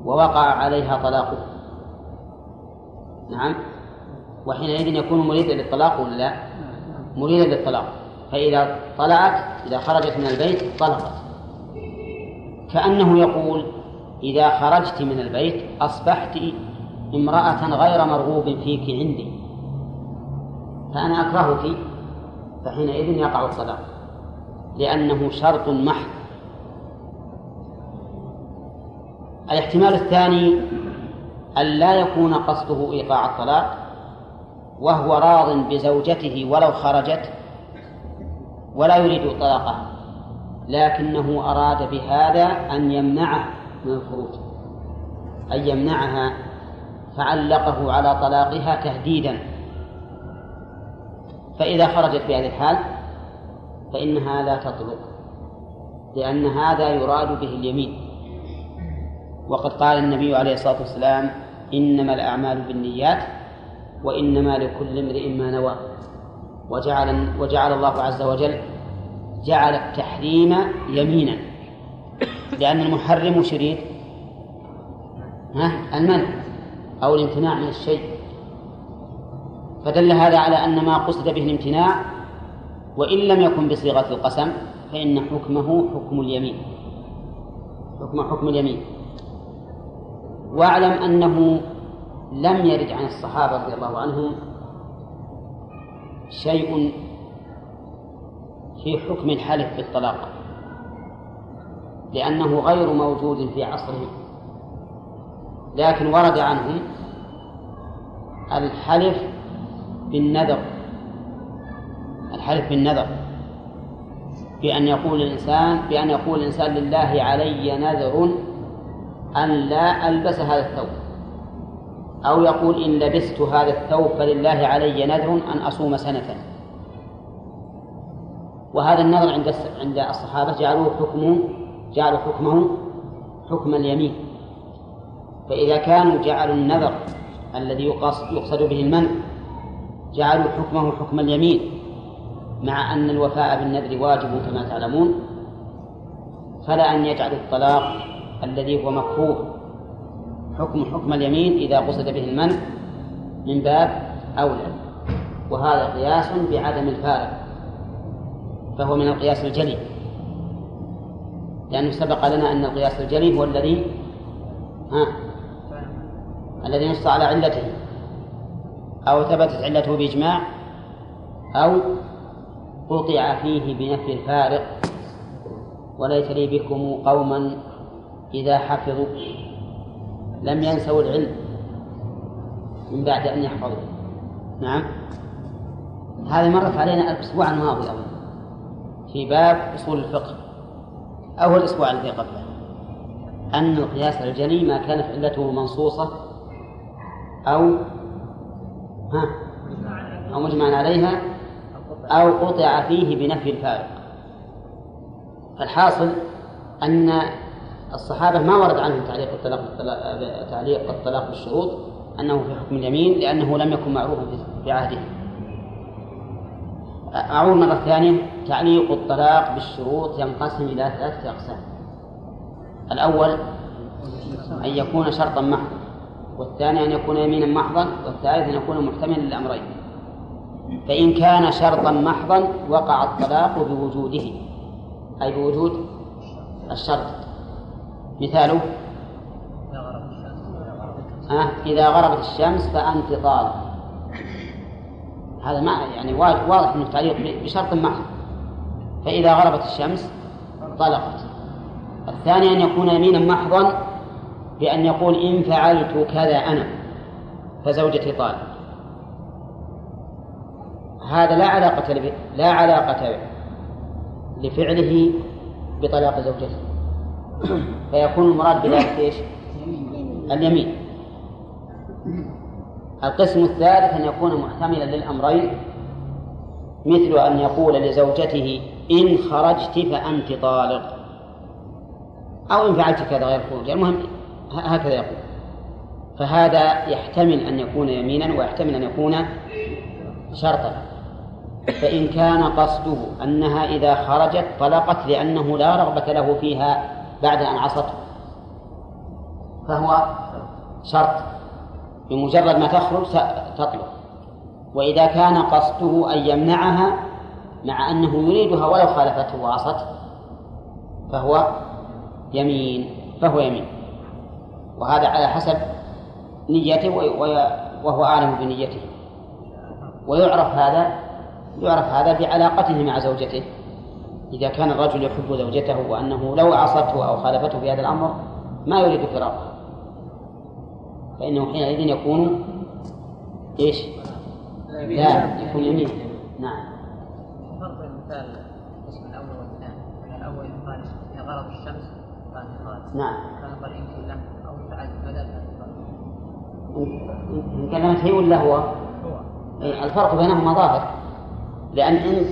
ووقع عليها طلاقه. نعم. وحينئذ يكون مريدا للطلاق ولا لا؟ مريدا للطلاق. فإذا طلعت إذا خرجت من البيت طلقت. كأنه يقول إذا خرجت من البيت أصبحت امرأة غير مرغوب فيك عندي. فأنا أكرهك فحينئذ يقع الطلاق لأنه شرط محض. الاحتمال الثاني أن لا يكون قصده إيقاع الطلاق وهو راض بزوجته ولو خرجت ولا يريد طلاقها لكنه أراد بهذا أن يمنعه من الخروج. أن يمنعها فعلقه على طلاقها تهديدا. فإذا خرجت بهذه الحال فإنها لا تطلق لأن هذا يراد به اليمين. وقد قال النبي عليه الصلاة والسلام إنما الأعمال بالنيات وإنما لكل امرئ ما نوى. وجعل وجعل الله عز وجل جعل التحريم يمينا. لأن المحرم شريط ها؟ المنع أو الامتناع من الشيء. فدل هذا على أن ما قصد به الامتناع وإن لم يكن بصيغة القسم فإن حكمه حكم اليمين. حكم حكم اليمين. واعلم أنه لم يرد عن الصحابة رضي الله عنهم شيء في حكم الحلف بالطلاق. لأنه غير موجود في عصرهم لكن ورد عنهم الحلف بالنذر. الحلف بالنذر. بأن يقول الإنسان بأن يقول الإنسان لله علي نذر أن لا ألبس هذا الثوب. أو يقول إن لبست هذا الثوب فلله علي نذر أن أصوم سنة. وهذا النذر عند عند الصحابة جعلوه حكمه جعلوا حكمه حكم اليمين. فإذا كانوا جعلوا النذر الذي يقصد به المنع جعلوا حكمه حكم اليمين مع أن الوفاء بالنذر واجب كما تعلمون. فلا أن يجعلوا الطلاق الذي هو مكروه حكم حكم اليمين إذا قصد به المنع من باب أولى. وهذا قياس بعدم الفارق. فهو من القياس الجلي لأنه سبق لنا أن القياس الجلي هو الذي ها الذي نص على علته أو ثبتت علته بإجماع أو قطع فيه بنفي الفارق. وليس لي بكم قوما إذا حفظوا لم ينسوا العلم من بعد أن يحفظوا. نعم. هذه مرت علينا الأسبوع الماضي أظن في باب أصول الفقه أو الأسبوع الذي قبله أن القياس الجلي ما كانت علته منصوصة أو ها أو مجمع عليها أو قطع فيه بنفي الفارق. فالحاصل أن الصحابة ما ورد عنهم تعليق الطلاق تعليق الطلاق بالشروط أنه في حكم اليمين لأنه لم يكن معروفا في عهده. أعود مرة ثانية. تعليق الطلاق بالشروط ينقسم إلى ثلاثة أقسام. الأول أن يكون شرطا محضا والثاني أن يكون يمينا محضا والثالث أن يكون محتملا للأمرين. فإن كان شرطا محضا وقع الطلاق بوجوده. أي بوجود الشرط. مثاله؟ آه إذا غربت الشمس فأنت طالق. هذا ما يعني واضح إنه تعليق بشرط محض فإذا غربت الشمس طلقت. الثاني أن يكون يمينا محضا بأن يقول إن فعلت كذا أنا فزوجتي طالق. هذا لا علاقة لا علاقة لفعله بطلاق زوجته. فيكون المراد بذلك إيش؟ اليمين. القسم الثالث أن يكون محتملا للأمرين مثل أن يقول لزوجته إن خرجت فأنت طالق. أو إن فعلت كذا غير خروج. المهم هكذا يقول. فهذا يحتمل أن يكون يمينا ويحتمل أن يكون شرطا. فإن كان قصده أنها إذا خرجت طلقت لأنه لا رغبة له فيها بعد أن عصته. فهو شرط. بمجرد ما تخرج تطلق وإذا كان قصده أن يمنعها مع أنه يريدها ولو خالفته وعصته فهو يمين فهو يمين. وهذا على حسب نيته وهو أعلم بنيته. ويعرف هذا يعرف هذا بعلاقته مع زوجته. إذا كان الرجل يحب زوجته وأنه لو عصته أو خالفته في هذا الأمر ما يريد فراقه. فإنه حينئذ يكون إيش؟ لا يكون يمين. نعم. فرق المثال القسم الأول والثاني. الأول قال إذا غرب الشمس قال نعم. كان قال إن لم أو فعلت كذا إن كلمت هي ولا هو؟ هو. الفرق بينهما ظاهر. لأن إن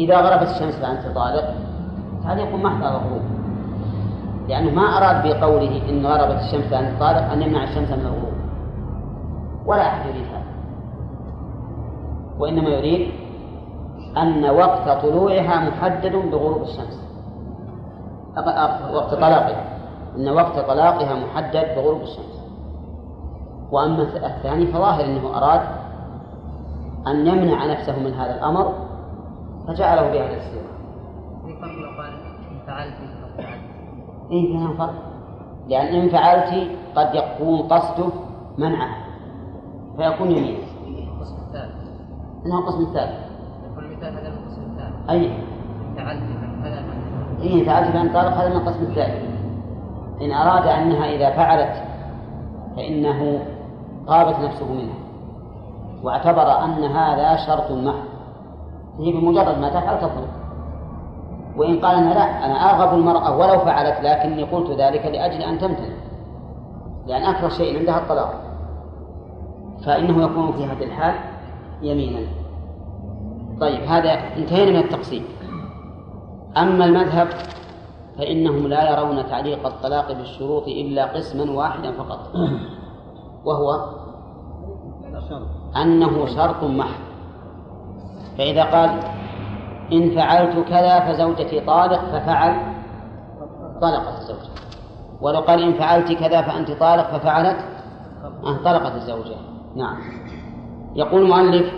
إذا غربت الشمس فأنت طالق هذا يكون محض الغروب. لأنه ما أراد بقوله إن غربت الشمس فأنت طالق أن يمنع الشمس من الغروب. ولا أحد يريد هذا. وإنما يريد أن وقت طلوعها محدد بغروب الشمس. وقت طلاقها. أن وقت طلاقها محدد بغروب الشمس. وأما الثاني فظاهر أنه أراد أن يمنع نفسه من هذا الأمر فجعله بهذا السيرة. إيه فيها فرق. لأن إن فعلت قد يكون قصده منعه فيكون يمين. القسم الثالث. إنه القسم الثالث. يكون المثال هذا القسم الثالث. أي. إن فعلت فهذا إيه فعلت فإن طالق هذا من القسم الثالث. إن أراد أنها إذا فعلت فإنه طابت نفسه منها واعتبر أن هذا شرط محض هي بمجرد ما تفعل تطلق وإن قال أنا لا أنا أرغب المرأة ولو فعلت لكني قلت ذلك لأجل أن تمتنع لأن أكثر شيء عندها الطلاق. فإنه يكون في هذه الحال يمينا. طيب هذا انتهينا من التقسيم. أما المذهب فإنهم لا يرون تعليق الطلاق بالشروط إلا قسما واحدا فقط وهو أنه شرط محض. فإذا قال إن فعلت كذا فزوجتي طالق ففعل طلقت الزوجة. ولو قال إن فعلت كذا فأنت طالق ففعلت طلقت الزوجة. نعم. يقول المؤلف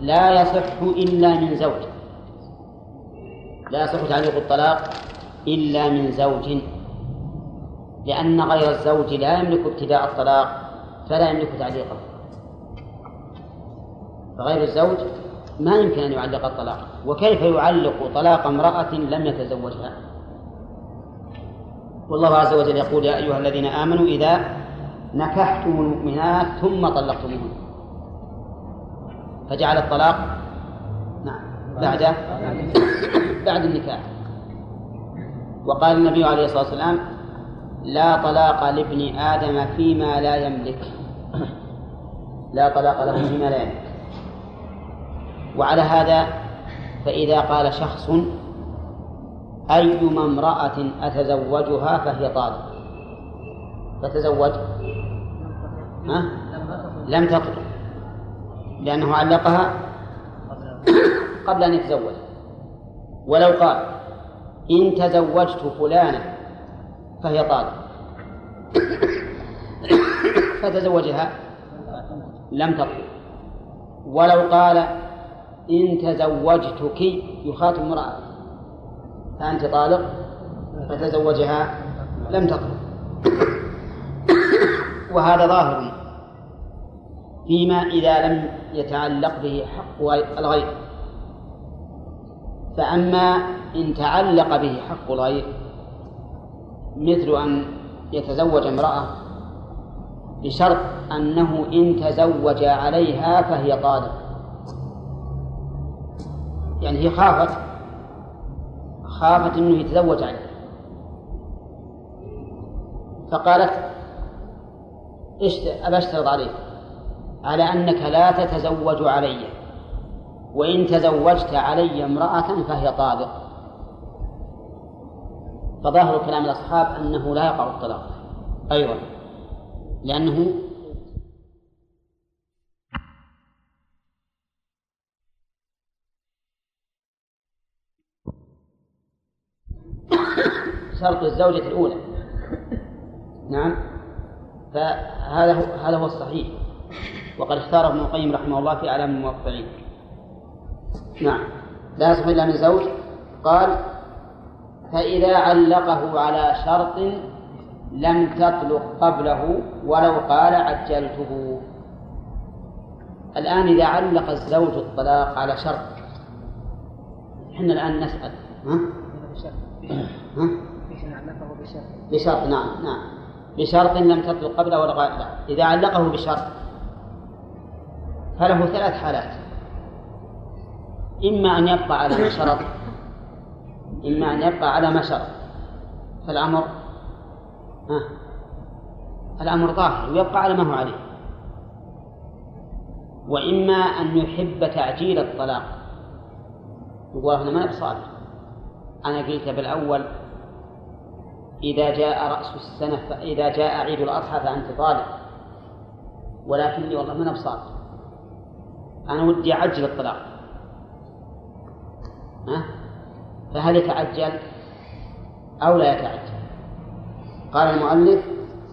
لا يصح إلا من زوج. لا يصح تعليق الطلاق إلا من زوج. لأن غير الزوج لا يملك ابتداء الطلاق فلا يملك تعليقه. فغير الزوج ما يمكن أن يعلق الطلاق وكيف يعلق طلاق امرأة لم يتزوجها؟ والله عز وجل يقول يا أيها الذين آمنوا إذا نكحتم المؤمنات ثم طلقتموهن. فجعل الطلاق نعم بعد بعد النكاح. وقال النبي عليه الصلاة والسلام لا طلاق لابن آدم فيما لا يملك. لا طلاق له فيما لا يملك. وعلى هذا فإذا قال شخص أيما امرأة أتزوجها فهي طالق فتزوج ها؟ لم تطلق لأنه علقها قبل أن يتزوج. ولو قال إن تزوجت فلانة فهي طالق فتزوجها لم تطلق ولو قال إن تزوجتك يخاطب امرأة فأنت طالق فتزوجها لم تطلق. وهذا ظاهر فيما إذا لم يتعلق به حق الغير. فأما إن تعلق به حق الغير مثل أن يتزوج امرأة بشرط أنه إن تزوج عليها فهي طالق. يعني هي خافت خافت أنه يتزوج عليها فقالت أبى أشترط عليك؟ على أنك لا تتزوج علي. وإن تزوجت علي امرأة فهي طالق. فظاهر كلام الأصحاب أنه لا يقع الطلاق أيضا لأنه شرط الزوجة الأولى. نعم. فهذا هو هذا هو الصحيح. وقد اختاره ابن القيم رحمه الله في أعلام الموقعين نعم. لا يصح إلا من زوج. قال فإذا علقه على شرط لم تطلق قبله ولو قال عجلته. الآن إذا علق الزوج الطلاق على شرط إحنا الآن نسأل ها؟ ها؟ بشرط. نعم نعم. بشرط لم تطلق قبله ولا قال إذا علقه بشرط. فله ثلاث حالات. إما أن يبقى على ما شرط. إما أن يبقى على ما شرط. فالأمر ها الأمر ظاهر ويبقى على ما هو عليه. وإما أن يحب تعجيل الطلاق. يقول أنا ما بصالح أنا قلت بالأول إذا جاء رأس السنة فإذا جاء عيد الأضحى فأنت طالق ولكني والله ما بصالح أنا ودي أعجل الطلاق. ها؟ فهل يتعجل أو لا يتعجل؟ قال المؤلف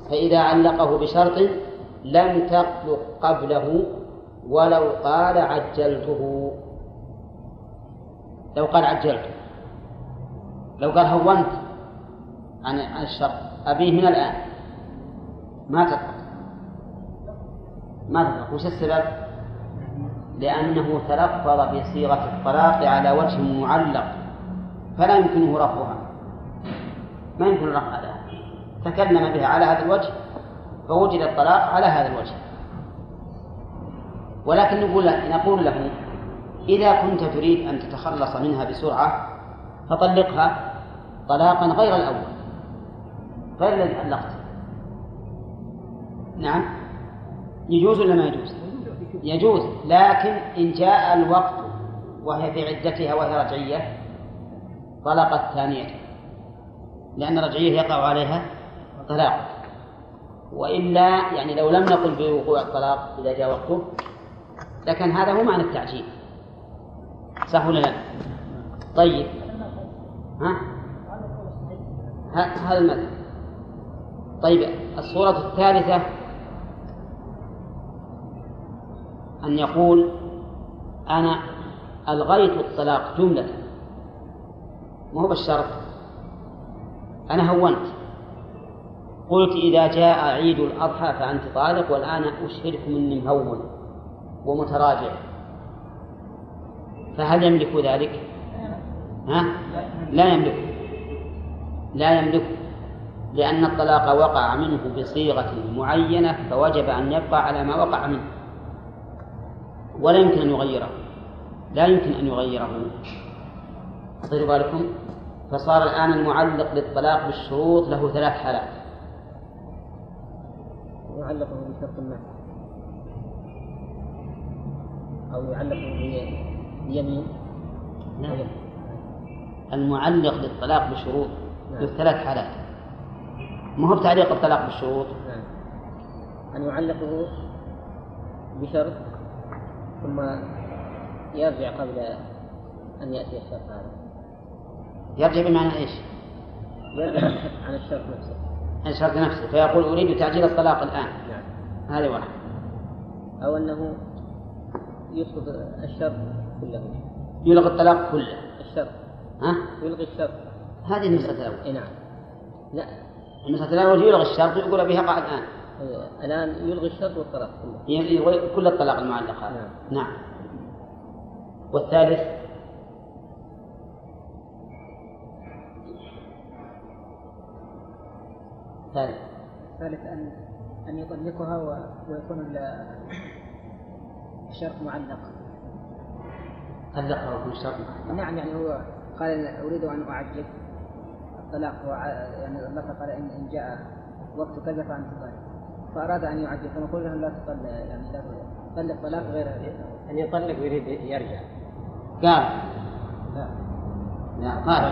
فإذا علقه بشرط لم تطلق قبله ولو قال عجلته. لو قال عجلته. لو قال هونت. عن عن الشرط أبيه من الآن. ما تطلق ما تطلق وش السبب؟ لأنه تلفظ بصيغة الطلاق على وجه معلق فلا يمكنه رفعها. ما يمكن الرفع لها تكلم بها على هذا الوجه فوجد الطلاق على هذا الوجه. ولكن نقول نقول له إذا كنت تريد أن تتخلص منها بسرعة فطلقها طلاقا غير الأول. غير الذي علقت نعم. يجوز ولا ما يجوز؟ يجوز لكن إن جاء الوقت وهي في عدتها وهي رجعية طلقت ثانية لأن الرجعية يقع عليها طلاق. وإلا يعني لو لم نقل بوقوع الطلاق إذا جاء وقته لكن هذا هو معنى التعجيل. صح ولا لا؟ طيب. ها؟ هذا المثل طيب الصورة الثالثة أن يقول أنا ألغيت الطلاق جملة ما هو بالشرط أنا هونت قلت إذا جاء عيد الأضحى فأنت طالق والآن أشهدكم أني مهون ومتراجع فهل يملك ذلك؟ ها؟ لا يملك لا يملك لأن الطلاق وقع منه بصيغة معينة فوجب أن يبقى على ما وقع منه. ولا يمكن أن يغيره. لا يمكن أن يغيره. خذوا بالكم؟ فصار الآن المعلق للطلاق بالشروط له ثلاث حالات. يعلق بشرط ما. أو يعلق بيمين. نعم. المعلق للطلاق بشروط. نعم. له ثلاث حالات. ما هو بتعليق الطلاق بالشروط؟ نعم أن يعلقه بشرط ثم يرجع قبل أن يأتي الشرط هذا. يرجع بمعنى إيش؟ يرجع عن الشرط نفسه. عن الشرط نفسه فيقول أريد تعجيل الطلاق الآن. نعم. هذه واحد أو أنه يسقط الشرط كله. يلغي الطلاق كله. الشرط. ها؟ يلغي الشرط. هذه النسخة الأول اي نعم. لا. النسخة الأول يلغي الشرط ويقول بها قاعد الآن. إيه، الآن يلغي الشرط والطلاق كله. يلغي كل الطلاق المعلق هذا نعم. نعم. والثالث؟ ثالث. ثالث أن أن يطلقها و- ويكون ال- الشرط معلق. طلقها وكل شرط نعم يعني هو قال أريد أن أعجل الطلاق يعني الله قال إن إن جاء وقت كذا فأنت طالق. فأراد أن يعجل. فنقول له لا تطلق يعني لا تطلق. طلاق غير أن يطلق ويريد يرجع. قال. لا. لا قال.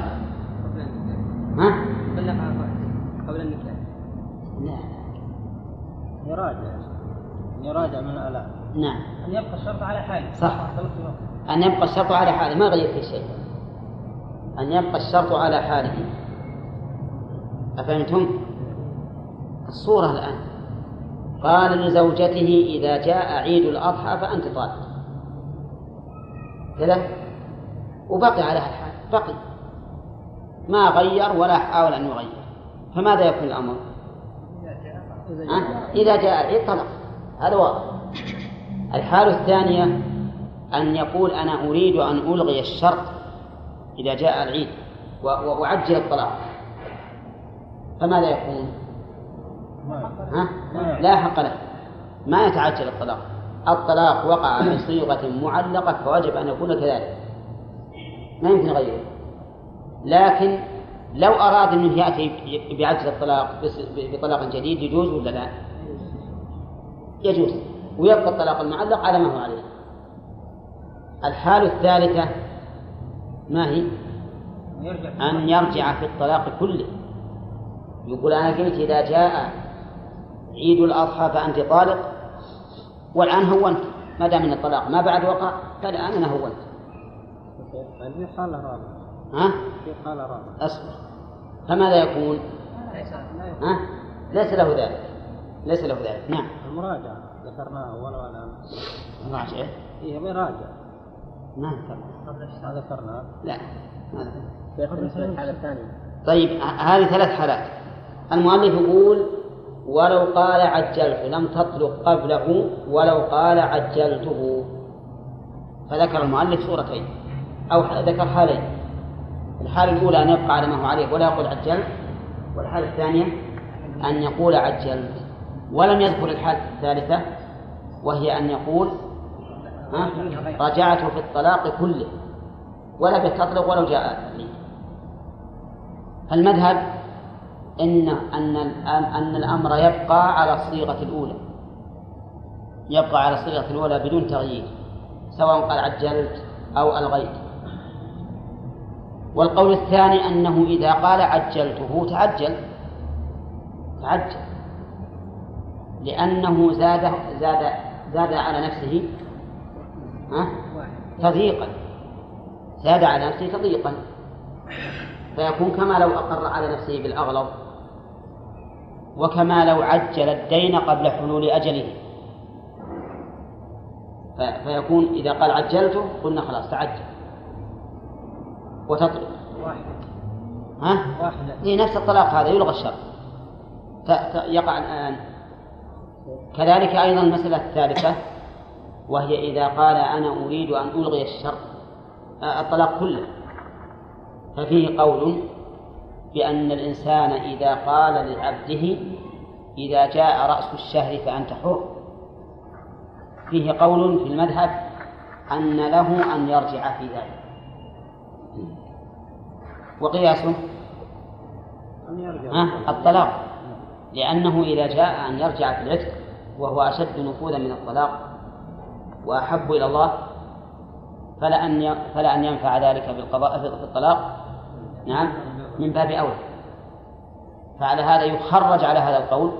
ها؟ طلقها قبل النكاح. لا. يراجع. يراجع من الآلام نعم. أن يبقى الشرط على حاله. صح. أن يبقى الشرط على حاله. ما غير في شيء. أن يبقى الشرط على حاله. أفهمتم؟ الصورة الآن. قال لزوجته إذا جاء عيد الأضحى فأنت طالق كذا؟ وبقي على الحال بقي. ما غير ولا حاول أن يغير. فماذا يكون الأمر؟ إذا جاء العيد طلق هذا واضح. الحالة الثانية أن يقول أنا أريد أن ألغي الشرط إذا جاء العيد وأعجل الطلاق. فماذا يكون؟ ها؟ لا حق له. ما يتعجل الطلاق. الطلاق وقع بصيغة [COUGHS] معلقة فوجب أن يكون كذلك. ما يمكن غيره. لكن لو أراد أنه يأتي بعجل الطلاق بطلاق جديد يجوز ولا لا؟ يجوز. ويبقى الطلاق المعلق على ما هو عليه. الحالة الثالثة ما هي؟ أن يرجع في الطلاق كله. يقول أنا قلت إذا جاء عيد الأضحى فأنت طالق والآن هونت ما دام من الطلاق ما بعد وقع فالآن أنا هونت. في حالة رابعة. ها؟ في حالة رابعة. أصبر. فماذا يكون؟ ها؟ ليس له ذلك. ليس له ذلك. نعم. المراجعة. ذكرناها أول ولا راجع. هي بيراجع ما ذكر ما ذكرناها. لا. ما ذكر كيف بالنسبة للحالة الثانية طيب هذه ثلاث حالات. المؤلف يقول ولو قال عجلت لم تطلق قبله ولو قال عجلته. فذكر المؤلف صورتين أو ذكر حالين الحالة الأولى أن يبقى على ما هو عليه ولا يقول عجلت والحالة الثانية أن يقول عجلت ولم يذكر الحالة الثالثة وهي أن يقول ها رجعت في الطلاق كله ولا بتطلق ولو جاء المذهب إن أن أن الأمر يبقى على الصيغة الأولى. يبقى على الصيغة الأولى بدون تغيير سواء قال عجلت أو ألغيت. والقول الثاني أنه إذا قال عجلته تعجل. تعجل. لأنه زاد زاد زاد على نفسه تضييقا. زاد على نفسه تضييقا. فيكون كما لو أقر على نفسه بالأغلظ وكما لو عجل الدين قبل حلول أجله. فيكون إذا قال عجلته قلنا خلاص تعجل. وتطلق. ها؟ واحدة إيه نفس الطلاق هذا يلغى الشرط ت- يقع الآن. كذلك أيضا المسألة الثالثة وهي إذا قال أنا أريد أن ألغي الشرط آه، الطلاق كله. ففيه قول بأن الإنسان إذا قال لعبده إذا جاء رأس الشهر فأنت حر. فيه قول في المذهب أن له أن يرجع في ذلك. وقياسه أن يرجع. ها؟ الطلاق. لأنه إذا جاء أن يرجع في العتق وهو أشد نفوذا من الطلاق وأحب إلى الله فلا أن فلا أن ينفع ذلك بالقضاء في الطلاق. نعم. من باب أولى فعلى هذا يخرج على هذا القول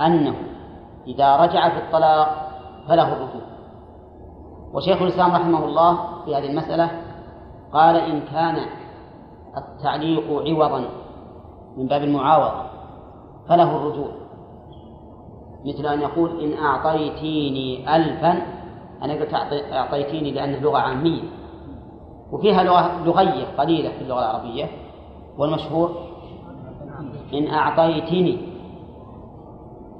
أنه إذا رجع في الطلاق فله الرجوع. وشيخ الإسلام رحمه الله في هذه المسألة قال إن كان التعليق عوضا من باب المعاوضة فله الرجوع. مثل أن يقول إن أعطيتيني ألفا أنا قلت أعطي- أعطيتيني لأنه لغة عامية. وفيها لغة لغية قليلة في اللغة العربية والمشهور إن أعطيتني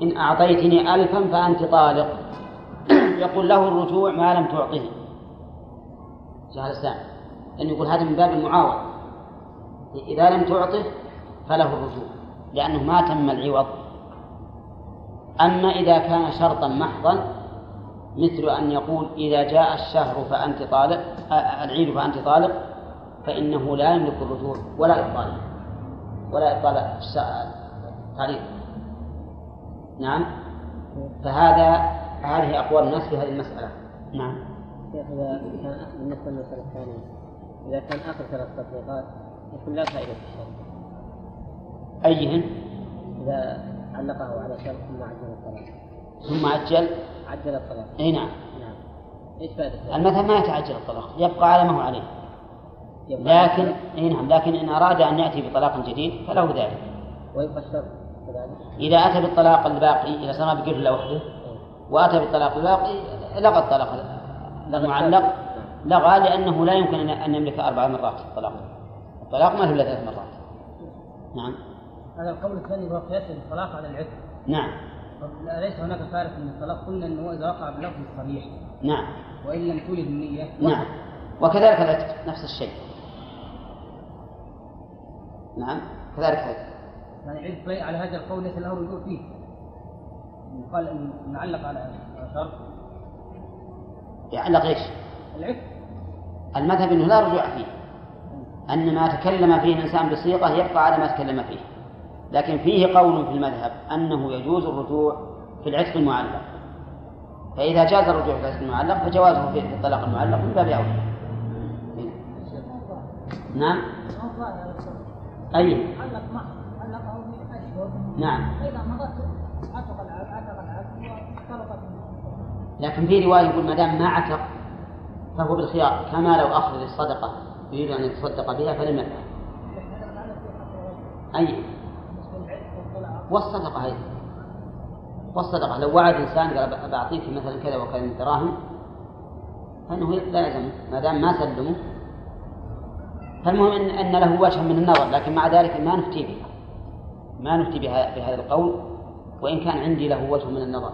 إن أعطيتني ألفا فأنت طالق. [CLEARS THROAT] يقول له الرجوع ما لم تعطه شيخ الإسلام أن يقول هذا من باب المعاوضة. إذا لم تعطه فله الرجوع لأنه ما تم العوض. أما إذا كان شرطا محضا مثل أن يقول إذا جاء الشهر فأنت طالق العيد فأنت طالق فإنه لا يملك الرجوع ولا إبطال ولا إبطال التعليق. نعم؟ فهذا هذه أقوال الناس في هذه المسألة. نعم. إذا كان بالنسبة للمسألة الثانية إذا كان آخر ثلاث تطبيقات يكون لا فائدة في الشرط أيهن؟ إذا علقه على شرط ثم عجل الطلاق ثم عجل؟ عجل الطلاق. أي نعم. نعم. إيش فائدة المذهب ما يتعجل الطلاق يبقى على ما هو عليه. لكن إي نعم لكن إن أراد أن يأتي بطلاق جديد فله ذلك. ويبقى الشرط إذا أتى بالطلاق الباقي إذا سمى بقفل له وحده وأتى بالطلاق الباقي لغى الطلاق المعلق لغى لأنه لا يمكن ان يملك أربع مرات الطلاق. الطلاق ما هو إلا ثلاث مرات. نعم. هذا القول الثاني هو قياس الطلاق على العتق. نعم. أليس هناك فارق من الطلاق قلنا أنه إذا وقع بلفظ صريح. نعم. وإن لم تولد النية. نعم. وكذلك العتق نفس الشيء. نعم. كذلك هذا. يعني عد على هذا القول ليس له رجوع فيه. قال نعلق على شرط. يعلق إيش؟ العتق. المذهب إنه لا رجوع فيه. أن ما تكلم فيه الإنسان بصيغة يبقى على ما تكلم فيه. لكن فيه قول في المذهب أنه يجوز الرجوع في العتق المعلق. فإذا جاز الرجوع في العتق المعلق فجوازه في الطلاق المعلق من باب أولى. نعم؟ أي. نعم. فإذا لكن في رواية يقول ما دام ما عتق فهو بالخيار. كما لو أخرج الصدقة يريد أن يتصدق بها فلم يفعل. أي. والصدقة أيضا. والصدقة لو وعد إنسان قال بعطيك مثلا كذا وكذا من دراهم فإنه لا يلزمه ما دام ما سلمه. فالمهم إن, أن له وجه من النظر لكن مع ذلك ما نفتي به. ما نفتي بهذا القول وإن كان عندي له وجه من النظر.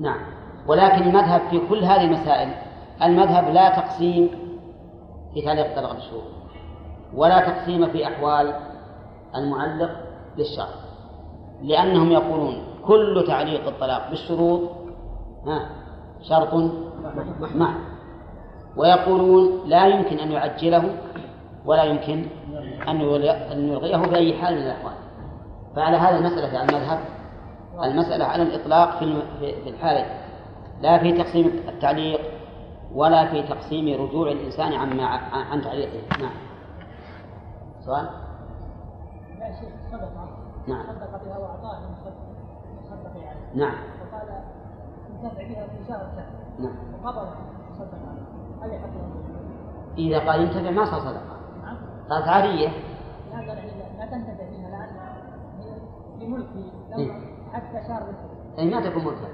نعم. ولكن المذهب في كل هذه المسائل المذهب لا تقسيم في تعليق الطلاق بالشروط ولا تقسيم في أحوال المعلق للشرط لأنهم يقولون كل تعليق الطلاق بالشروط شرط محض ويقولون لا يمكن أن يعجله ولا يمكن أن يلغيه بأي حال من الأحوال. فعلى هذا المسألة على المذهب المسألة على الإطلاق في الحالة لا في تقسيم التعليق ولا في تقسيم رجوع الإنسان عن عن تعليقه. نعم. سؤال؟ لا شيخ صدقة نعم. صدق بها وأعطاه صدق يعني. نعم. وقال انتفع بها في شهر شهر نعم. وقبض صدق هل يحق إذا قال ينتفع ما صار صدقة. نعم. قالت عارية لا قال لا تنتفع بها لأن لملكي إيه. حتى شهر أي ما تكون ملكا.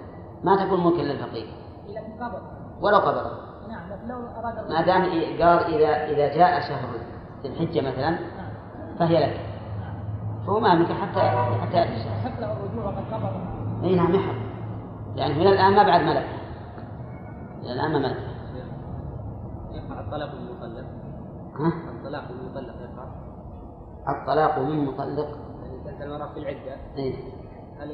ما تكون ملكا للفقير. في قبض ولو قبضه نعم لكن لو أراد ما دام قال إذا إذا جاء شهر الحجة مثلا نعم. فهي لك. فهو ما يملك حتى حتى يأتي الشهر حق له الرجوع وقد قبض إي نعم يحق يعني من الآن ما بعد ملك. إلى الآن ما ملك. يقع الطلاق من المطلق ها؟ الطلاق من المطلق يقع الطلاق من مطلق. يعني كانت المرأة في العدة إي. هل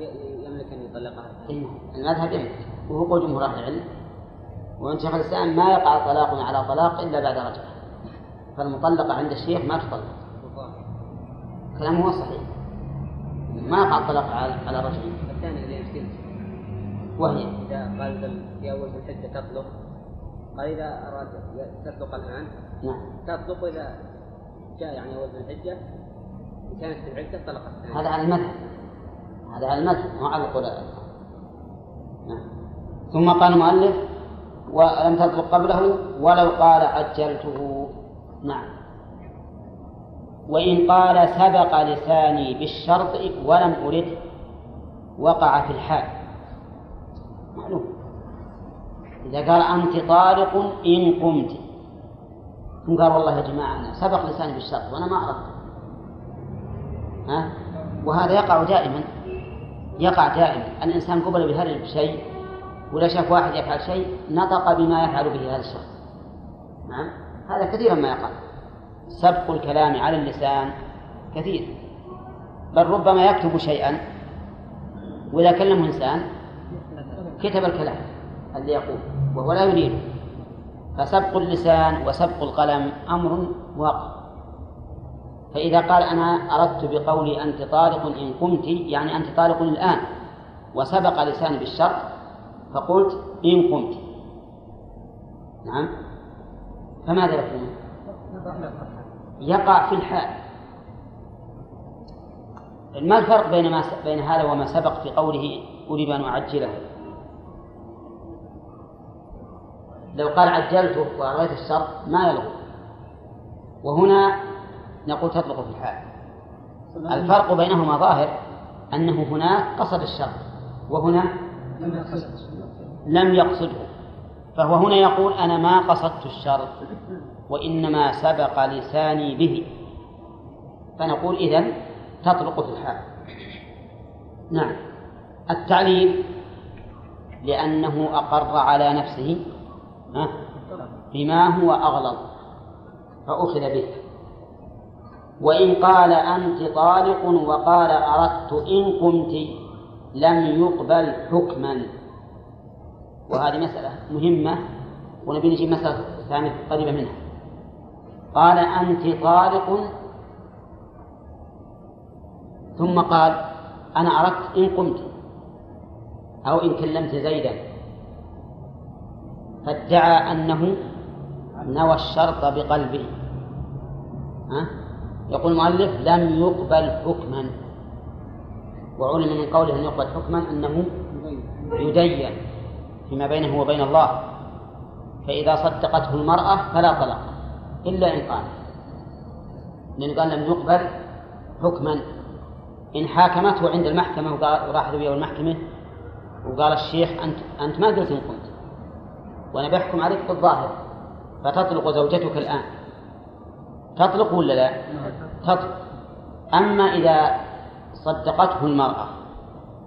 يملك أن يطلقها؟ إي نعم. المذهب يملك. وهو قول جمهور أهل العلم. وأن شيخ الإسلام ما يقع طلاق على طلاق إلا بعد رجعه. فالمطلقه عند الشيخ ما تطلق. كلامه هو صحيح. ما يقع الطلاق على على رجل. الثاني اللي يشكل وهي. إذا قال في أول الحجة تطلق. قال إذا أراد تطلق الآن. نعم. تطلق إذا جاء يعني أول الحجة إن كانت في العدة طلقت الثاني. هذا على المذهب. هذا على المذهب مو على القول نعم. ثم قال المؤلف ولم تطلق قبله ولو قال عجلته. نعم. وإن قال سبق لساني بالشرط ولم أرد وقع في الحال. معلوم. إذا قال أنت طالق إن قمت. ثم قال والله يا جماعة أنا سبق لساني بالشرط وأنا ما أردت. ها؟ وهذا يقع دائما. يقع دائما. الإنسان قبل بهذا بشيء ولا شاف واحد يفعل شيء نطق بما يفعل به هذا الشخص. نعم؟ هذا كثيرا ما يقع. سبق الكلام على اللسان كثير. بل ربما يكتب شيئا وإذا كلمه إنسان كتب الكلام الذي يقول وهو لا يريده فسبق اللسان وسبق القلم أمر واقع. فإذا قال أنا أردت بقولي أنت طالق إن قمت يعني أنت طالق الآن وسبق لساني بالشرط فقلت إن قمت. نعم؟ فماذا يكون؟ يقع في الحال. ما الفرق بين ما بين هذا وما سبق في قوله أريد أن أعجله؟ لو قال عجلته وأرغيت الشرط ما يلغو. وهنا نقول تطلق في الحال. الفرق بينهما ظاهر أنه هناك قصد الشرط وهنا لم يقصده. فهو هنا يقول أنا ما قصدت الشر. وإنما سبق لساني به. فنقول إذن تطلق في الحال. نعم. التعليل لأنه أقر على نفسه بما هو أغلظ فأخذ به. وإن قال أنت طالق وقال أردت إن قمت لم يقبل حكما. وهذه مسألة مهمة ونبي نجيب مسألة ثانية قريبة منها. قال أنت طالق ثم قال أنا أردت إن قمت أو إن كلمت زيدا. فادعى أنه نوى الشرط بقلبه. ها؟ يقول المؤلف لم يقبل حكما. وعلم من قوله أن يقبل حكما أنه يدين فيما بينه وبين الله. فإذا صدقته المرأة فلا طلاق. إلا إن قال. لأن قال لم يقبل حكما. إن حاكمته عند المحكمة وراح ذوي المحكمة وقال الشيخ أنت أنت ما قلت إن قلت. وأنا بحكم عليك بالظاهر فتطلق زوجتك الآن. تطلق ولا لا؟ تطلق. أما إذا صدقته المرأة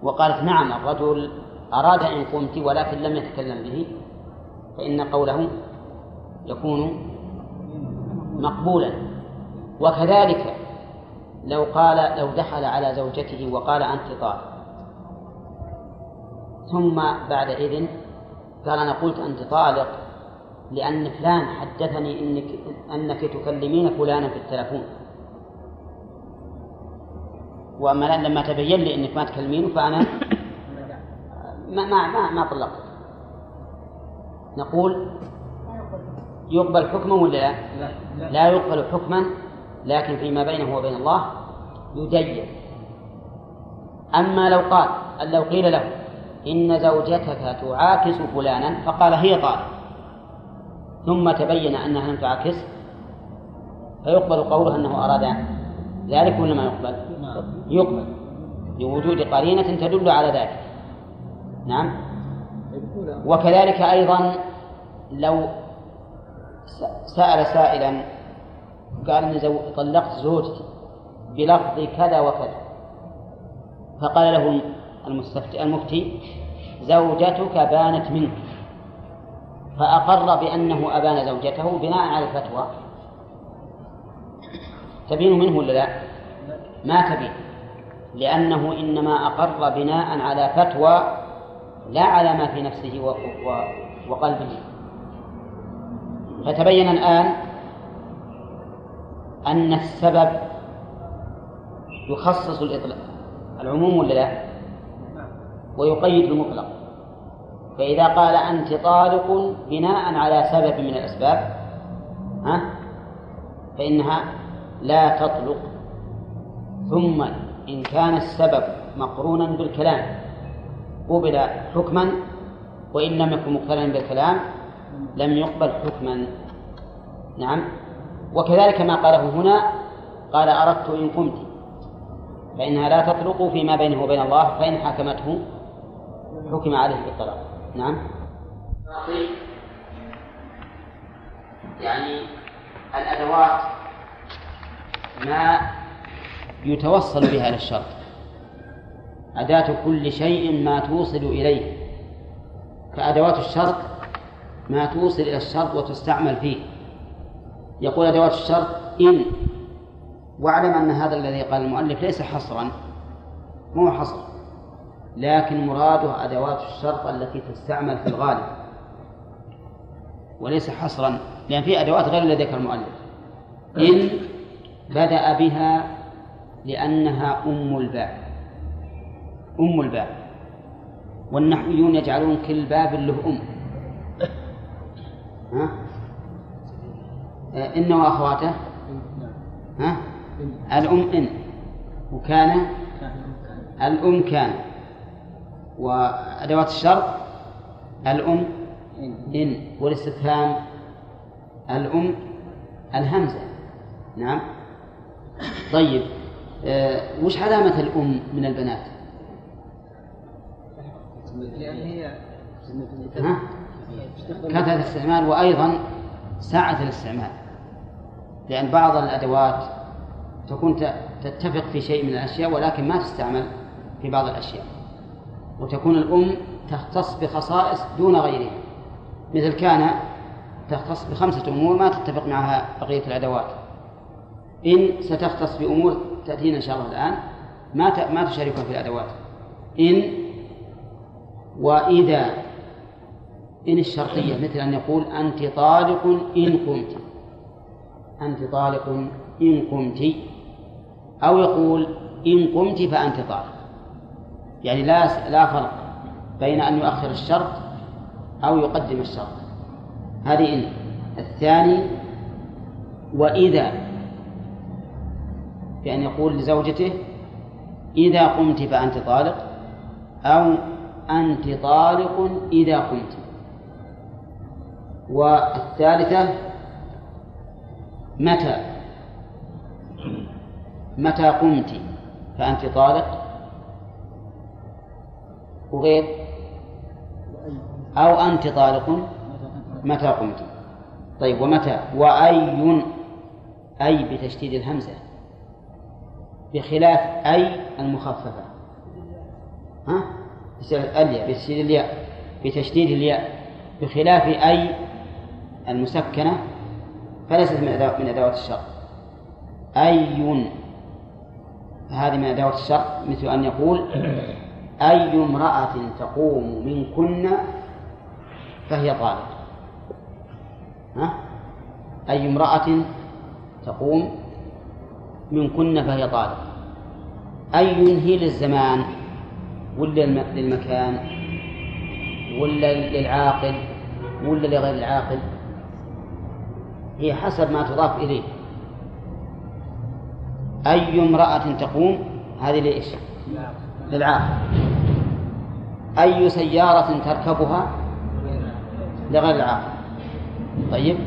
وقالت نعم الرجل أراد إن قمت ولكن لم يتكلم به فإن قوله يكون مقبولا. وكذلك لو قال لو دخل على زوجته وقال أنت طالق ثم بعد إذن قال أنا قلت أنت طالق لأن فلان حدثني إنك أنك تكلمين فلانا في التلفون. وأما لما تبين لي أنك ما تكلمينه فأنا [COUGHS] ما ما ما, ما طلقت. نقول يقبل حكما ولا لا؟ لا يقبل حكما لكن فيما بينه وبين الله يدين. أما لو قال لو قيل له إن زوجتك تعاكس فلانا فقال هي طالق ثم تبين أنها لم تعاكس فيقبل قوله أنه أراد ذلك ولا ما يقبل؟ يقبل. لوجود قرينة تدل على ذلك. نعم. وكذلك أيضا لو سأل سائلا قال إني طلقت زوجتي بلفظ كذا وكذا. فقال له المستفتي المفتي زوجتك بانت منك. فأقر بأنه أبان زوجته بناء على الفتوى. تبين منه ولا لا؟ ما تبين. لأنه إنما أقر بناء على فتوى لا على ما في نفسه وقلبه. فتبين الآن أن السبب يخصص الإطلاق. العموم ولا لا؟ ويقيد المطلق فإذا قال أنت طالق بناء على سبب من الأسباب ها؟ فإنها لا تطلق. ثم إن كان السبب مقرونا بالكلام قبل حكما وإن لم يكن مقترنا بالكلام لم يقبل حكما. نعم. وكذلك ما قاله هنا قال أردت إن قمت فإنها لا تطلق فيما بينه وبين الله فإن حكمته حكم عليه بالطلاق. نعم. يعني الأدوات ما يتوصل بها إلى أداة كل شيء ما توصل إليه. كأدوات الشرط ما توصل إلى الشرط وتستعمل فيه. يقول أدوات الشرط إن. واعلم أن هذا الذي قال المؤلف ليس حصرا مو حصر لكن مراده أدوات الشرط التي تستعمل في الغالب. وليس حصرا لأن في أدوات غير الذي ذكر المؤلف. إن بدأ بها لأنها أم الباب. أم الباب. والنحويون يجعلون كل باب له أم. ها؟ إن وأخواته؟ ها؟ الأم إن. وكان؟ الأم كان. وأدوات الشرط الأم إن. والاستفهام؟ الأم الهمزة. نعم. طيب آه وش علامة الأم من البنات؟ لأن هي ها؟ كثرة الاستعمال وأيضا سعة الاستعمال لأن بعض الأدوات تكون تتفق في شيء من الأشياء ولكن ما تستعمل في بعض الأشياء. وتكون الأم تختص بخصائص دون غيرها. مثل كان تختص بخمسة أمور ما تتفق معها بقية الأدوات. إن ستختص بأمور تأتينا إن شاء الله الآن ما ما تشاركها في الأدوات. إن وإذا إن الشرطية مثل أن يقول أنت طالق إن قمت أنت طالق إن قمت أو يقول إن قمت فأنت طالق. يعني لا لا فرق بين أن يؤخر الشرط أو يقدم الشرط. هذه إن. الثاني وإذا بأن يقول لزوجته إذا قمت فأنت طالق أو أنت طالق إذا قمت. والثالثة متى؟ متى قمت؟ فأنت طالق؟ وغير أو أنت طالق؟ متى قمت؟ طيب ومتى؟ وأي أي بتشديد الهمزة؟ بخلاف أي المخففة. ها؟ بتشديد الياء. بتشديد الياء. بخلاف أي المسكنة فليست من من أدوات الشرط أي هذه من أدوات الشرط مثل أن يقول أي امرأة تقوم منكن فهي طالق. ها؟ أي امرأة تقوم منكن فهي طالق. أي هي للزمان ولا للمكان ولا للعاقل ولا لغير العاقل؟ هي حسب ما تضاف إليه. أي امرأة تقوم؟ هذه لإيش؟ للعاقل. أي سيارة تركبها؟ لغير العاقل. طيب.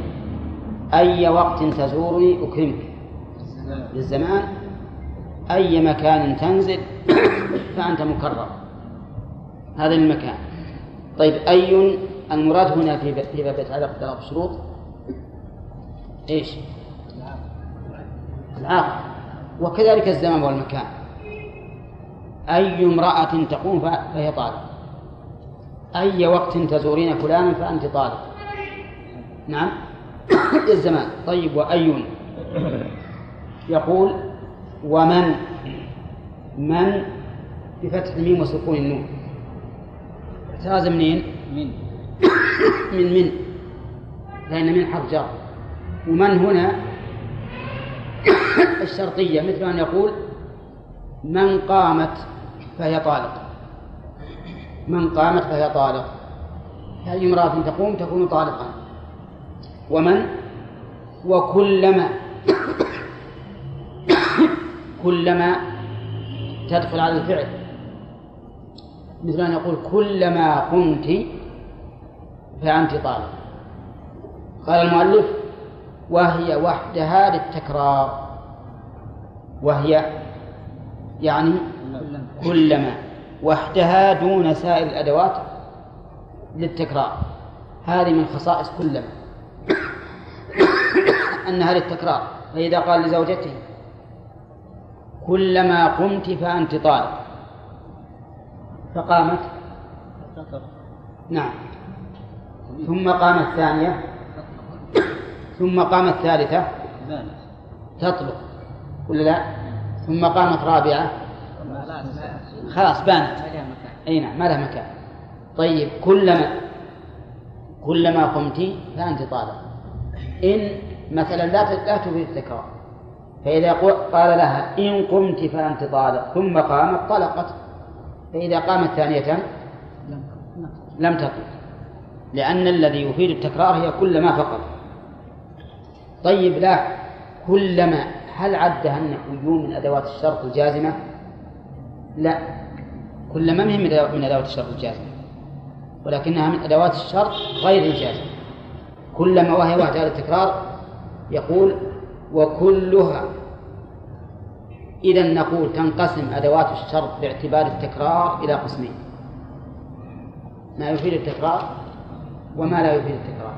أي وقت تزورني؟ أكرمك. للزمان. أي مكان تنزل؟ [COUGHS] فأنت مكرر. هذا المكان. طيب أي المراد هنا في باب يتعلق بثلاث شروط إيش؟ العاقل. وكذلك الزمان والمكان. أي امرأة تقوم فهي طالب. أي وقت تزورين فلانا فأنت طالب. نعم؟ [COUGHS] الزمان. طيب وأي يقول ومن؟ من بفتح الميم وسكون النون. احتراز منين؟ من. [COUGHS] من من؟ لأن من حرف جر. ومن هنا الشرطية؟ مثل أن يقول من قامت فهي طالق. من قامت فهي طالق. هذه امرأة تقوم تكون طالقا ومن؟ وكلما [COUGHS] كلما تدخل على الفعل. مثل أن يقول كلما قمت فأنت طالب قال المؤلف وهي وحدها للتكرار. وهي يعني كلما وحدها دون سائر الأدوات للتكرار. هذه من خصائص كلما [COUGHS] أنها للتكرار. فإذا قال لزوجته كلما قمت فأنت طالب. فقامت؟ نعم. ثم قامت الثانية؟ ثم قامت الثالثة تطلق ولا لا؟ ثم قامت رابعة. خلاص بانت. أي نعم ما لها مكان. طيب كلما كلما قمت فأنت طالق إن مثلا لا لا تفيد التكرار فإذا قال لها إن قمت فأنت طالق ثم قامت طلقت. فإذا قامت ثانية لم تطلق لأن الذي يفيد التكرار هي كلما فقط. طيب لا. كلما هل عدها النحويون من أدوات الشرط الجازمة؟ لا. كلما ما هي من أدوات الشرط الجازمة. ولكنها من أدوات الشرط غير الجازمة. كلما وهي وحدها التكرار يقول وكلها. إذا نقول تنقسم أدوات الشرط باعتبار التكرار إلى قسمين. ما يفيد التكرار وما لا يفيد التكرار.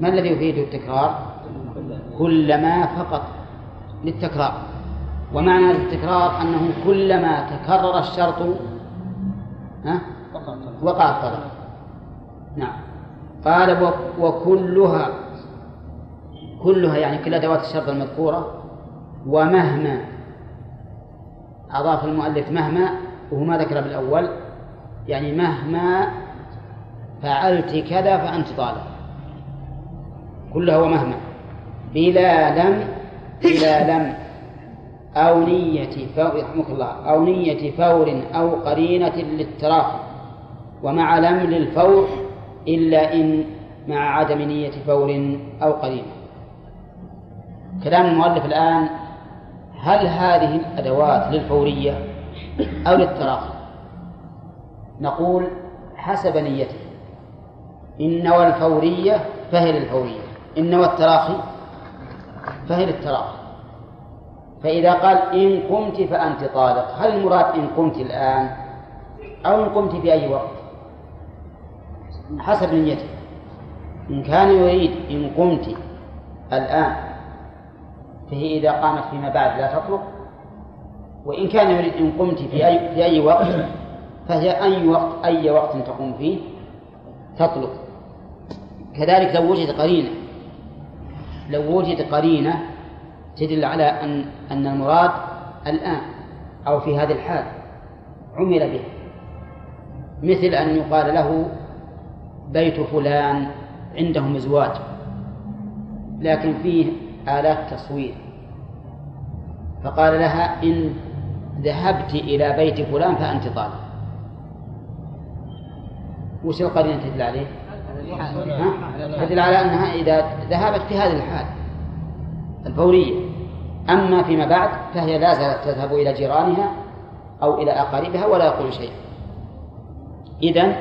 ما الذي يفيد التكرار؟ كلما فقط للتكرار. ومعنى التكرار أنه كلما تكرر الشرط ها؟ وقع الطلب نعم. قال وكلها كلها يعني كل أدوات الشرط المذكورة ومهما أضاف المؤلف مهما وهو ما ذكر بالأول يعني مهما فعلت كذا فأنت طالب. كلها ومهما. بلا لم بلا [LAUGHS] لم. أو نية فور الله أو نية فور أو قرينة للتراخي. ومع لم للفور إلا إن مع عدم نية فور أو قرينة. كلام المؤلف الآن هل هذه الأدوات للفورية أو للتراخي؟ نقول حسب نيته. إن والفورية فهي للفورية. إن والتراخي فهي للتراخي فإذا قال إن قمت فأنت طالق هل المراد إن قمت الآن أو إن قمت في أي وقت؟ حسب نيته إن كان يريد إن قمت الآن فهي إذا قامت فيما بعد لا تطلق. وإن كان يريد إن قمت في أي في أي وقت فهي أي وقت أي وقت تقوم فيه تطلق. كذلك لو وجد قرينة لو وجد قرينة تدل على أن أن المراد الآن أو في هذه الحال عمل به مثل أن يقال له بيت فلان عنده مزواج لكن فيه آلات تصوير. فقال لها إن ذهبت إلى بيت فلان فأنت طالب. وش القرينة تدل عليه؟ تدل على أنها إذا ذهبت في هذه الحال الفورية أما فيما بعد فهي لا زالت تذهب إلى جيرانها أو إلى أقاربها ولا يقول شيء. إذن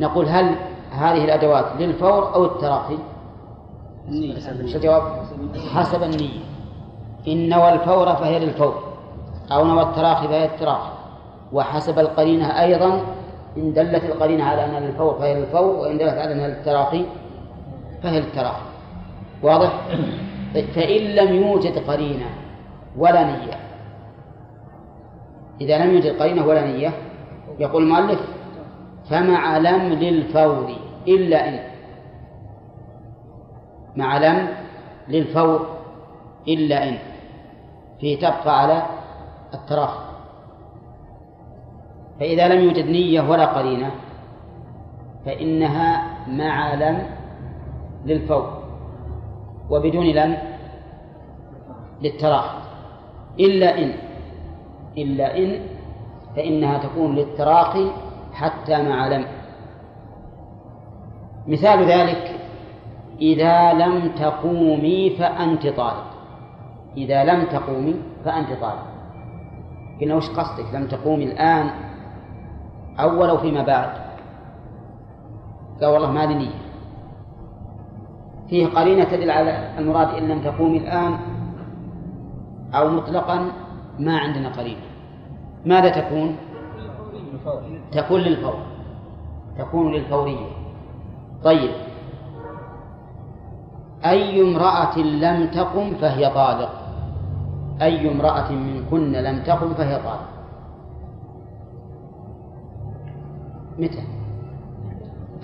نقول هل هذه الأدوات للفور أو التراخي؟ الجواب؟ حسب النية. إن نوى الفور فهي للفور أو نوى التراخي فهي التراخي وحسب القرينة أيضا إن دلت القرينة على أنها للفور فهي للفور وإن دلت على أنها للتراخي فهي للتراخي واضح؟ فإن لم يوجد قرينة ولا نية إذا لم يوجد قرينة ولا نية يقول المؤلف فمع لم للفور إلا إن مع لم للفور إلا إن في تبقى على التراخي فإذا لم يوجد نية ولا قرينة فإنها مع لم للفور وبدون لم للتراخي إلا إن إلا إن فإنها تكون للتراخي حتى مع لم. مثال ذلك إذا لم تقومي فأنت طالب إذا لم تقومي فأنت طالب قلنا وش قصدك؟ لم تقومي الآن أو فيما بعد. قال والله ما لي نية. فيه قرينة تدل على المراد إن لم تقومي الآن أو مطلقا ما عندنا قرينة. ماذا تكون؟ تكون للفور. تكون للفورية. طيب. أي امرأة لم تقم فهي طالق. أي امرأة منكن لم تقم فهي طالق. متى؟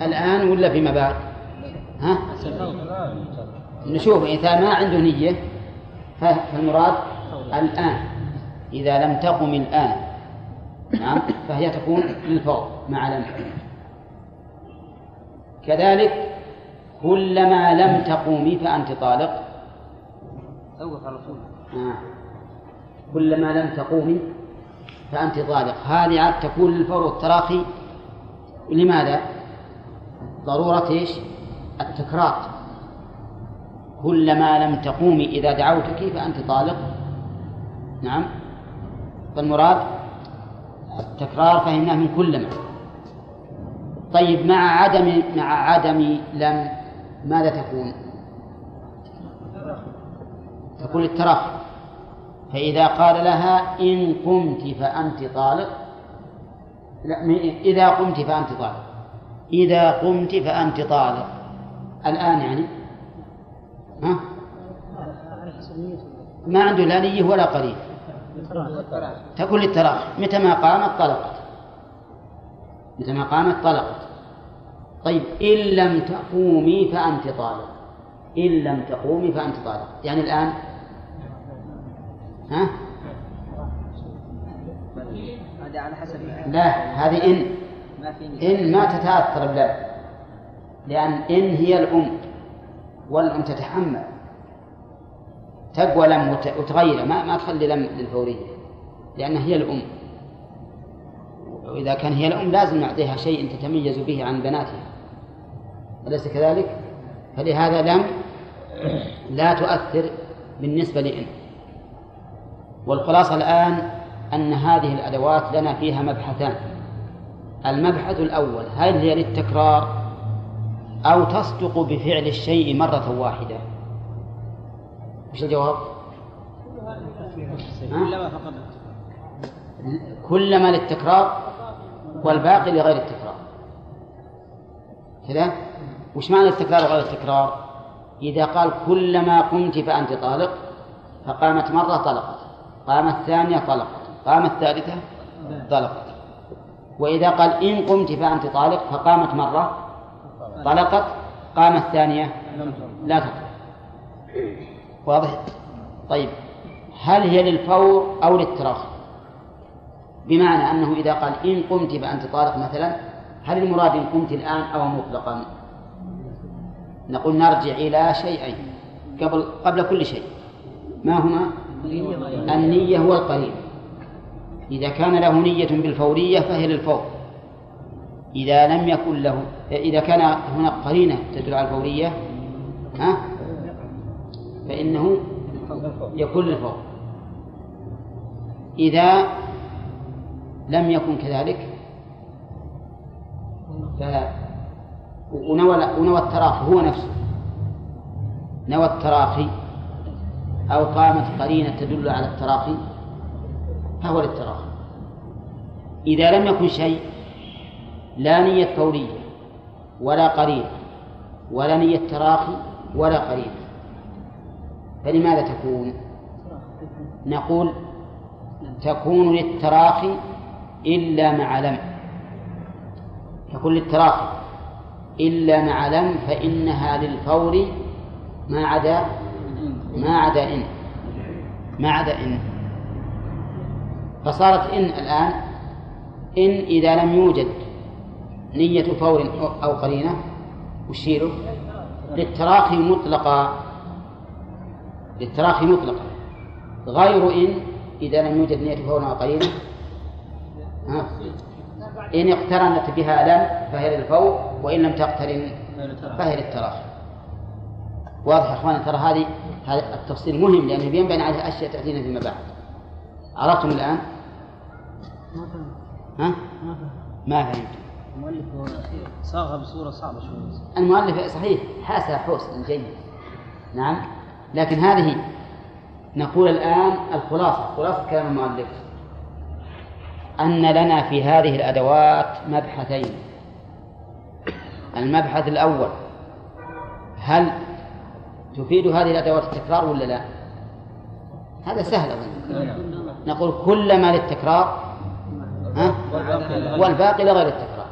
الآن ولا فيما بعد؟ ها؟ نشوف إذا ما عنده نية فالمراد الآن إذا لم تقم الآن نعم فهي تكون للفور مع لم كذلك كلما لم تقومي فأنت طالق على آه. كلما لم تقومي فأنت طالق هذه عاد تكون للفور والتراخي لماذا؟ ضرورة إيش؟ التكرار كلما لم تقومي إذا دعوتك فأنت طالق نعم فالمراد التكرار فهمناه من كلما طيب مع عدم مع عدم لم ماذا تكون؟ تكون التراخي فإذا قال لها إن قمت فأنت طالق لا إذا قمت فأنت طالق إذا قمت فأنت طالق الآن يعني؟ ها؟ ما عنده لا نية ولا قريب. تكون للتراخي متى ما قامت طلقت. متى ما قامت طلقت. طيب إن لم تقومي فأنت طالق إن لم تقومي فأنت طالق يعني الآن؟ ها؟ هذا على حسب لا هذه إن. ما في إن ما تتأثر بلم لأن إن هي الأم والأم تتحمل. تقوى لم وت- وتغير ما ما تخلي لم للفورية لأنها هي الأم. وإذا كان هي الأم لازم نعطيها شيء تتميز به عن بناتها. أليس كذلك؟ فلهذا لم لا تؤثر بالنسبة لإن. والخلاصة الآن أن هذه الأدوات لنا فيها مبحثان. المبحث الأول هل هي للتكرار أو تصدق بفعل الشيء مرة واحدة؟ وش الجواب؟ ها؟ كلما للتكرار والباقي لغير التكرار. كذا؟ وش معنى التكرار وغير التكرار؟ إذا قال كلما قمت فأنت طالق فقامت مرة طلقت قامت ثانية طلقت. قامت ثالثة طلقت. وإذا قال إن قمت فأنت طالق فقامت مرة طلقت قامت ثانية لا تطلق. واضح؟ طيب. هل هي للفور أو للتراخي بمعنى أنه إذا قال إن قمت فأنت طالق مثلا هل المراد إن قمت الآن أو مطلقا؟ نقول نرجع إلى شيئين قبل قبل كل شيء. ما هما؟ النية والقرين إذا كان له نية بالفورية فهي للفور. إذا لم يكن له إذا كان هناك قرينة تدل على الفورية ها؟ فإنه يكون للفور. إذا لم يكن كذلك ف ونوى ونوى التراخي هو نفسه. نوى التراخي أو قامت قرينة تدل على التراخي. فهو للتراخي إذا لم يكن شيء لا نية فورية ولا قرينة ولا نية تراخي ولا قرينة. فلماذا تكون؟ نقول تكون للتراخي إلا مع لم. تكون للتراخي إلا مع لم فإنها للفور ما عدا ما عدا إن. ما عدا إن. فصارت إن الآن إن إذا لم يوجد نية فور أو قرينة وشيله للتراخي مطلقا للتراخي مطلقا غير إن إذا لم يوجد نية فور أو قرينة. ها؟ إن اقترنت بها لم فهي للفور وإن لم تقترن فهي للتراخي. واضح يا اخوان ترى هذه التفصيل مهم لأنه بينبني عليه أشياء تأتينا فيما بعد. عرفتم الآن؟ ها؟ ما فهمت المؤلف صاغها بصورة صعبة شوي. المؤلف صحيح حاسها حسن جيد. نعم. لكن هذه نقول الآن الخلاصة. خلاصة كلام المؤلف. أن لنا في هذه الأدوات مبحثين. المبحث الأول هل تفيد هذه الأدوات التكرار ولا لا؟ هذا سهل. أظن نقول كلما للتكرار ها؟ والباقي لغير التكرار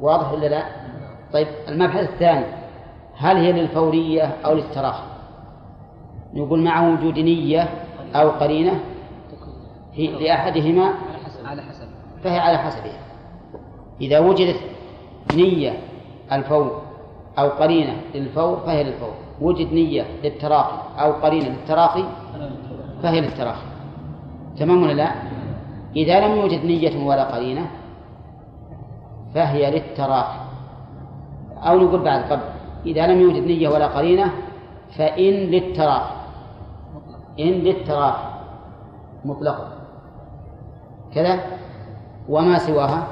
واضح ولا لا؟ طيب المبحث الثاني هل هي للفورية أو للتراخي؟ نقول مع وجود نية أو قرينة في لأحدهما على حسب فهي على حسبها إذا وجدت نية الفور أو قرينة للفور فهي للفور وجد نية للتراخي أو قرينة للتراخي فهي للتراخي تمام ولا لا؟ إذا لم يوجد نية ولا قرينة فهي للتراخي أو نقول بعد قبل إذا لم يوجد نية ولا قرينة فإن للتراخي إن للتراخي مطلقا كذا. وما سواها؟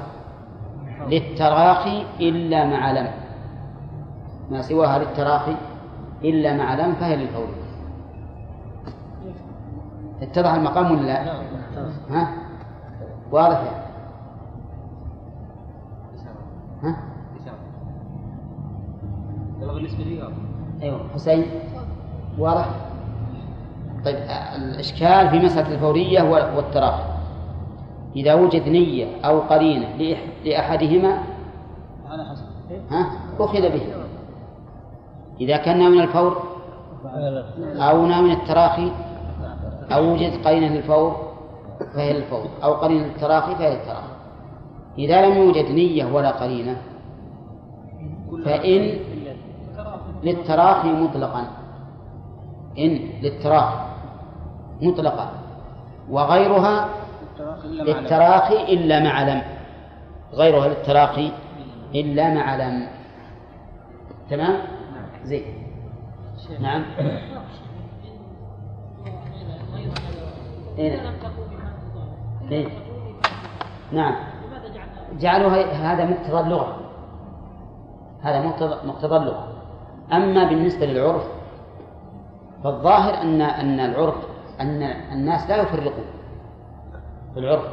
للتراخي إلا مع لم. ما سواها للتراخي إلا مع لم فهي للفور اتضح المقام ولا لا؟ ها؟ واضح يعني؟ ها؟ بالنسبة لي أيوه حسين. واضح؟ طيب الإشكال في مسألة الفورية والتراخي. إذا وجد نية أو قرينة لأحدهما على حسب ها؟ أخذ به. إذا كان من الفور أو من التراخي أو وجد قرينة للفور فهي للفور أو قرينة للتراخي فهي للتراخي إذا لم يوجد نية ولا قرينة فإن للتراخي مطلقا. إن للتراخي مطلقا. وغيرها للتراخي إلا مع لم. غيرها للتراخي إلا مع لم. تمام؟ زين. نعم. إيه. إيه. نعم. جعلوا هذا مقتضى اللغة. هذا مقتضى اللغة. أما بالنسبة للعرف فالظاهر أن أن العرف أن الناس لا يفرقون في العرف.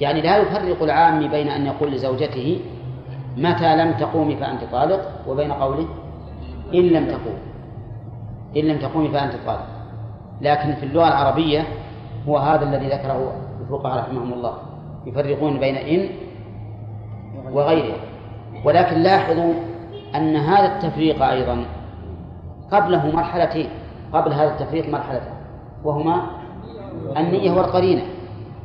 يعني لا يفرق العام بين أن يقول لزوجته متى لم تقومي فأنت طالق وبين قوله إن لم تقوم. إن لم تقومي فأنت طالق. لكن في اللغة العربية هو هذا الذي ذكره الفقهاء رحمهم الله يفرقون بين إن وغيرها ولكن لاحظوا أن هذا التفريق أيضا قبله مرحلتين قبل هذا التفريق مرحلتان وهما النية والقرينة.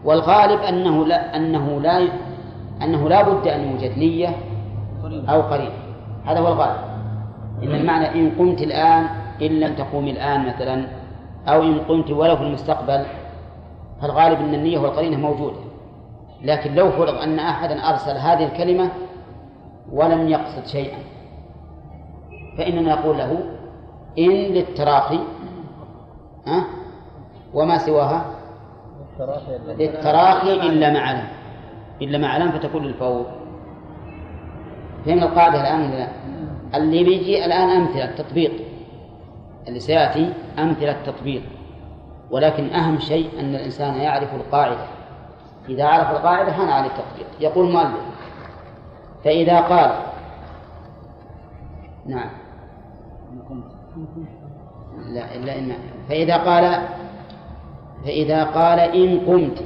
والغالب أنه لا أنه لا أنه لا بد أن يوجد نية أو قرينة. هذا هو الغالب. إن المعنى إن قمت الآن إن لم تقومي الآن مثلا أو إن قمت ولو في المستقبل فالغالب أن النية والقرينة موجودة. لكن لو فرض أن أحدا أرسل هذه الكلمة ولم يقصد شيئا فإننا نقول له إن للتراخي ها؟ وما سواها؟ للتراخي إلا مع لم إلا مع لم فتكون للفور فهمنا القاعدة الآن؟ اللي بيجي الآن أمثلة تطبيق اللي سيأتي أمثلة تطبيق ولكن أهم شيء أن الإنسان يعرف القاعدة. إذا عرف القاعدة هان عليه التطبيق يقول المؤلف فإذا قال نعم. لا إلا إن فإذا قال فإذا قال إن قمت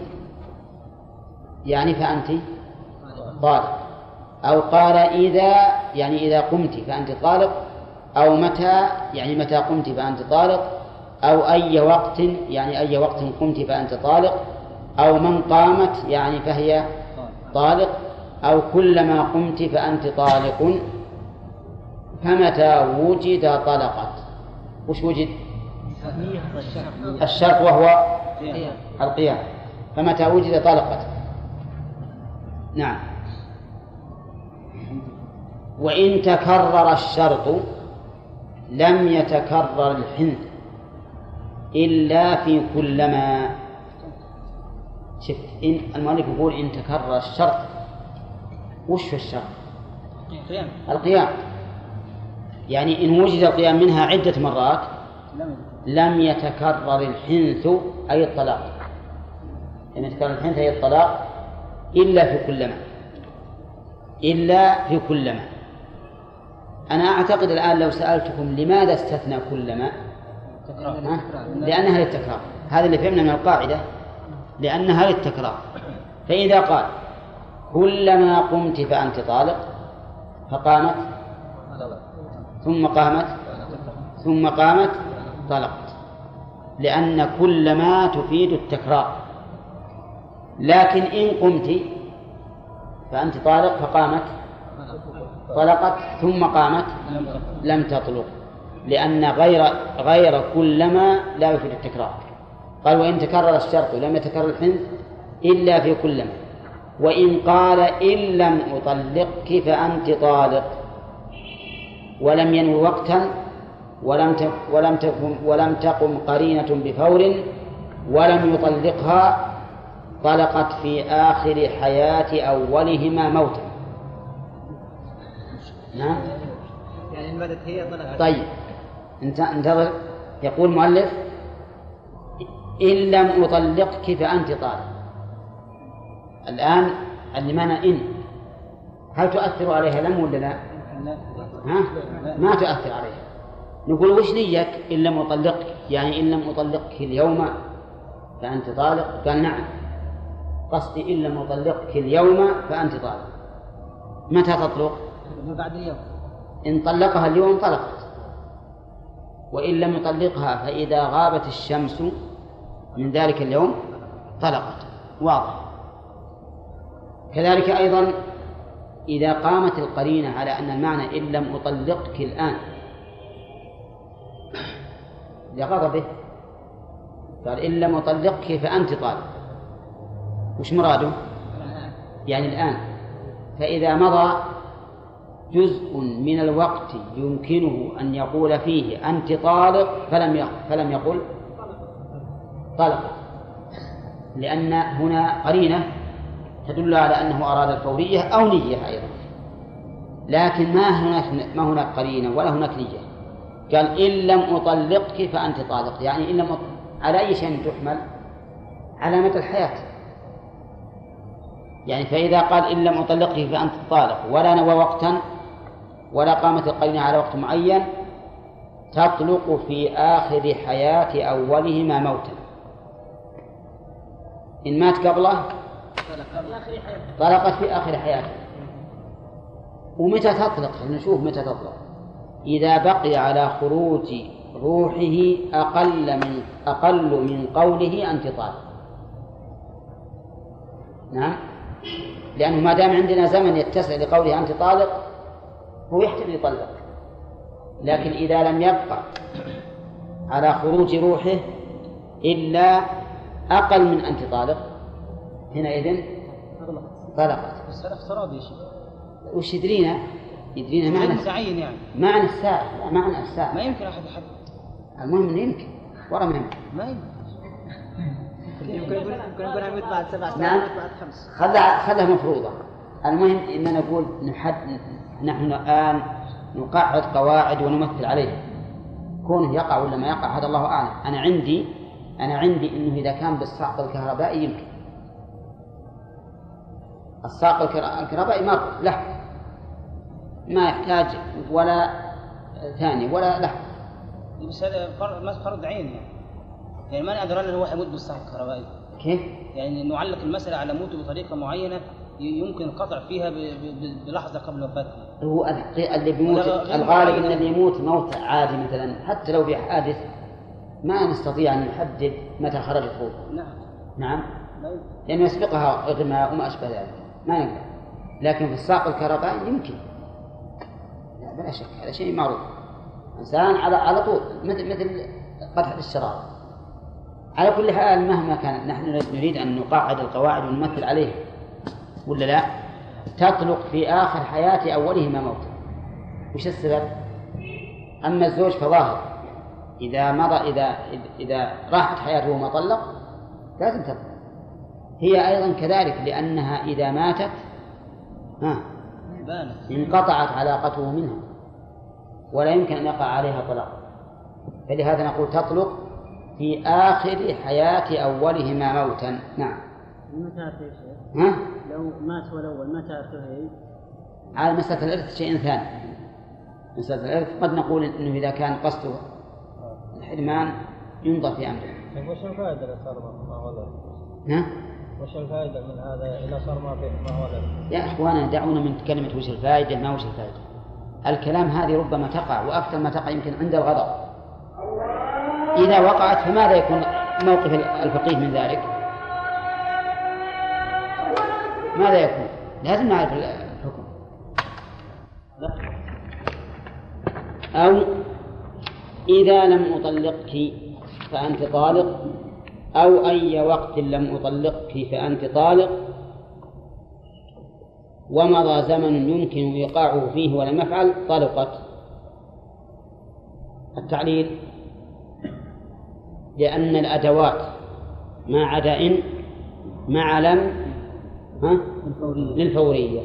يعني فأنت طالق. أو قال إذا يعني إذا قمت فأنت طالق. أو متى يعني متى قمت فأنت طالق. أو أي وقت يعني أي وقت قمت فأنت طالق أو من قامت يعني فهي طالق أو كلما قمت فأنت طالق. فمتى وجد طلقت؟ وش وجد؟ الشرط وهو القيام. فمتى وجد طلقت؟ نعم. وإن تكرر الشرط لم يتكرر الحنث. إلا في كلما. شفت إن المؤلف يقول إن تكرر الشرط. وش في الشرط؟ قيام القيام. يعني إن وجد القيام منها عدة مرات لم يتكرر الحنث أي الطلاق. لم يتكرر الحنث أي الطلاق إلا في كلما. إلا في كلما. أنا أعتقد الآن لو سألتكم لماذا استثنى كلما ها؟ لأنها للتكرار هذا اللي فهمنا من القاعدة. لأنها للتكرار فإذا قال كلما قمت فأنت طالق فقامت ثم قامت ثم قامت طلقت. لأن كل ما تفيد التكرار. لكن إن قمت فأنت طالق فقامت طلقت ثم قامت لم تطلق. لأن غير غير كلما لا يفيد التكرار. قال وإن تكرر الشرط لم يتكرر الحنث إلا في كلما. وإن قال إن لم أطلقك فأنت طالق. ولم ينو وقتا ولم ولم تقم ولم تقم قرينة بفور ولم يطلقها طلقت في آخر حياة أولهما موتا. نعم. يعني هي طلقت. طيب. انتظر. يقول المؤلف إن لم أطلقك فأنت طالق الآن معنى إن. هل تؤثر عليها لم ولا لا؟ ها؟ ما تؤثر عليها. نقول وش نيك إن لم أطلقك. يعني إن لم أطلقك اليوم فأنت طالق؟ قال نعم. قصدي إن لم أطلقك اليوم فأنت طالق. متى تطلق؟ بعد اليوم. إن طلقها اليوم طلقت. وإن لم يطلقها فإذا غابت الشمس من ذلك اليوم طلقت. واضح. كذلك أيضا إذا قامت القرينة على أن المعنى إن لم أطلقك الآن لغضبه قال إن لم أطلقك فأنت طالق. وش مراده؟ يعني الآن. فإذا مضى جزء من الوقت يمكنه أن يقول فيه أنت طالق فلم فلم يقل؟ طلق لأن هنا قرينة تدل على أنه أراد الفورية أو نية أيضا. لكن ما هناك ما هناك قرينة ولا هناك نية. قال إن لم أطلقك فأنت طالق. يعني إن لم أط... على أي شيء تحمل؟ على مدى الحياة. يعني فإذا قال إن لم أطلقك فأنت طالق. ولا نوى وقتا ولا قامت القرينة على وقت معين تطلق في آخر حياة أولهما موتا. إن مات قبله طلقت في آخر حياته. ومتى تطلق؟ نشوف متى تطلق. إذا بقي على خروج روحه أقل من أقل من قوله أنت طالق. نعم. لأنه ما دام عندنا زمن يتسع لقوله أنت طالق هو يحتمل يطلق. لكن إذا لم يبقى على خروج روحه إلا أقل من أنت طالق حينئذ طلقت. بس هذا افتراض يا شيخ وش يدرينا؟ يدرينا معنى متعين يعني. معنى الساعة لا معنى الساعة. ما يمكن أحد يحدد المهم يمكن ورا ما يمكن. ما يمكن. يمكن يقول يمكن يقول أنا بعد سبع سنوات نعم. بعد خمس. خلها خلها مفروضة. المهم إننا نقول نحد نحن الآن نقعد قواعد ونمثل عليها كونه يقع ولا ما يقع هذا الله أعلم. أنا عندي أنا عندي إنه إذا كان بالصعق الكهربائي يمكن. الصعق الكهر- الكهربائي ما له ما يحتاج ولا ثاني ولا له بس هذا فرض ما فرض عين يعني. يعني ما نقدر أن هو يموت بالصحة الكهربائية كيف؟ يعني نعلق المسألة على موته بطريقة معينة يمكن القطع فيها بلحظة قبل وفاته. هو اللي بيموت الغالب. ان اللي يموت موت عادي مثلا. حتى لو في حادث ما نستطيع أن نحدد متى خرجت روحه نعم. نعم. لأنه يسبقها اغماء وما أشبه ذلك. ما نقدر. لكن في الساق الكهربائي يمكن. لا بلا شك. هذا شيء معروف. إنسان على على طول مثل مثل قدح الشراب على كل حال مهما كان نحن نريد أن نقعد القواعد ونمثل عليها. ولا لا؟ تطلق في آخر حياة أولهما موتا وش السبب؟ أما الزوج فظاهر. إذا مضى إذا إذا راحت حياته وما طلق لازم تطلق. هي أيضا كذلك لأنها إذا ماتت ها انقطعت علاقته منها ولا يمكن أن يقع عليها طلاق. فلهذا نقول تطلق في آخر حياة أولهما موتا. نعم. شيخ ها لو مات هو الأول ما تعرف هي على مسألة الإرث شيء ثاني مسألة الإرث قد نقول إنه إذا كان قصده الحرمان ينظر في أمره طيب وش الفائدة اللي صار ما ولد؟ ها؟ وش الفائدة من هذا إذا صار ما في ما هو له؟ يا اخوانا دعونا من كلمة وش الفائدة ما وش الفائدة الكلام هذه ربما تقع وأكثر ما تقع يمكن عند الغضب إذا وقعت فماذا يكون موقف الفقيه من ذلك؟ ماذا يكون؟ لازم نعرف الحكم أو إذا لم أطلقك فأنت طالق أو أي وقت لم أطلقك فأنت طالق ومضى زمن يمكن إيقاعه فيه ولم يفعل طلقت التعليل لأن الأدوات ما عدا إن مع لم ها؟ للفورية.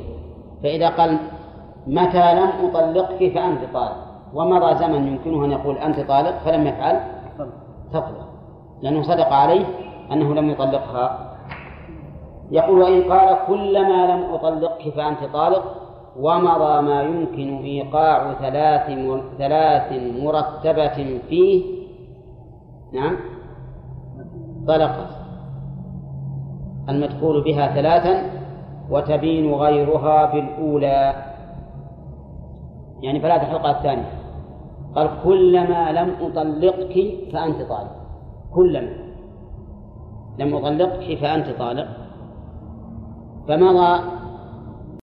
فإذا قال متى لم أطلقك فأنت طالق. ومضى زمن يمكنه أن يقول أنت طالق فلم يفعل؟ تطلق. لأنه صدق عليه أنه لم يطلقها. يقول وإن قال كلما لم أطلقك فأنت طالق ومضى ما يمكن إيقاع ثلاث. ثلاث مرتبة فيه. نعم. طلقت. المدخول بها ثلاثا وتبين غيرها بالأولى يعني فلا تحلقها الثانية. قال كلما لم أطلقك فأنت طالق. كلما لم أطلقك فأنت طالق. فمضى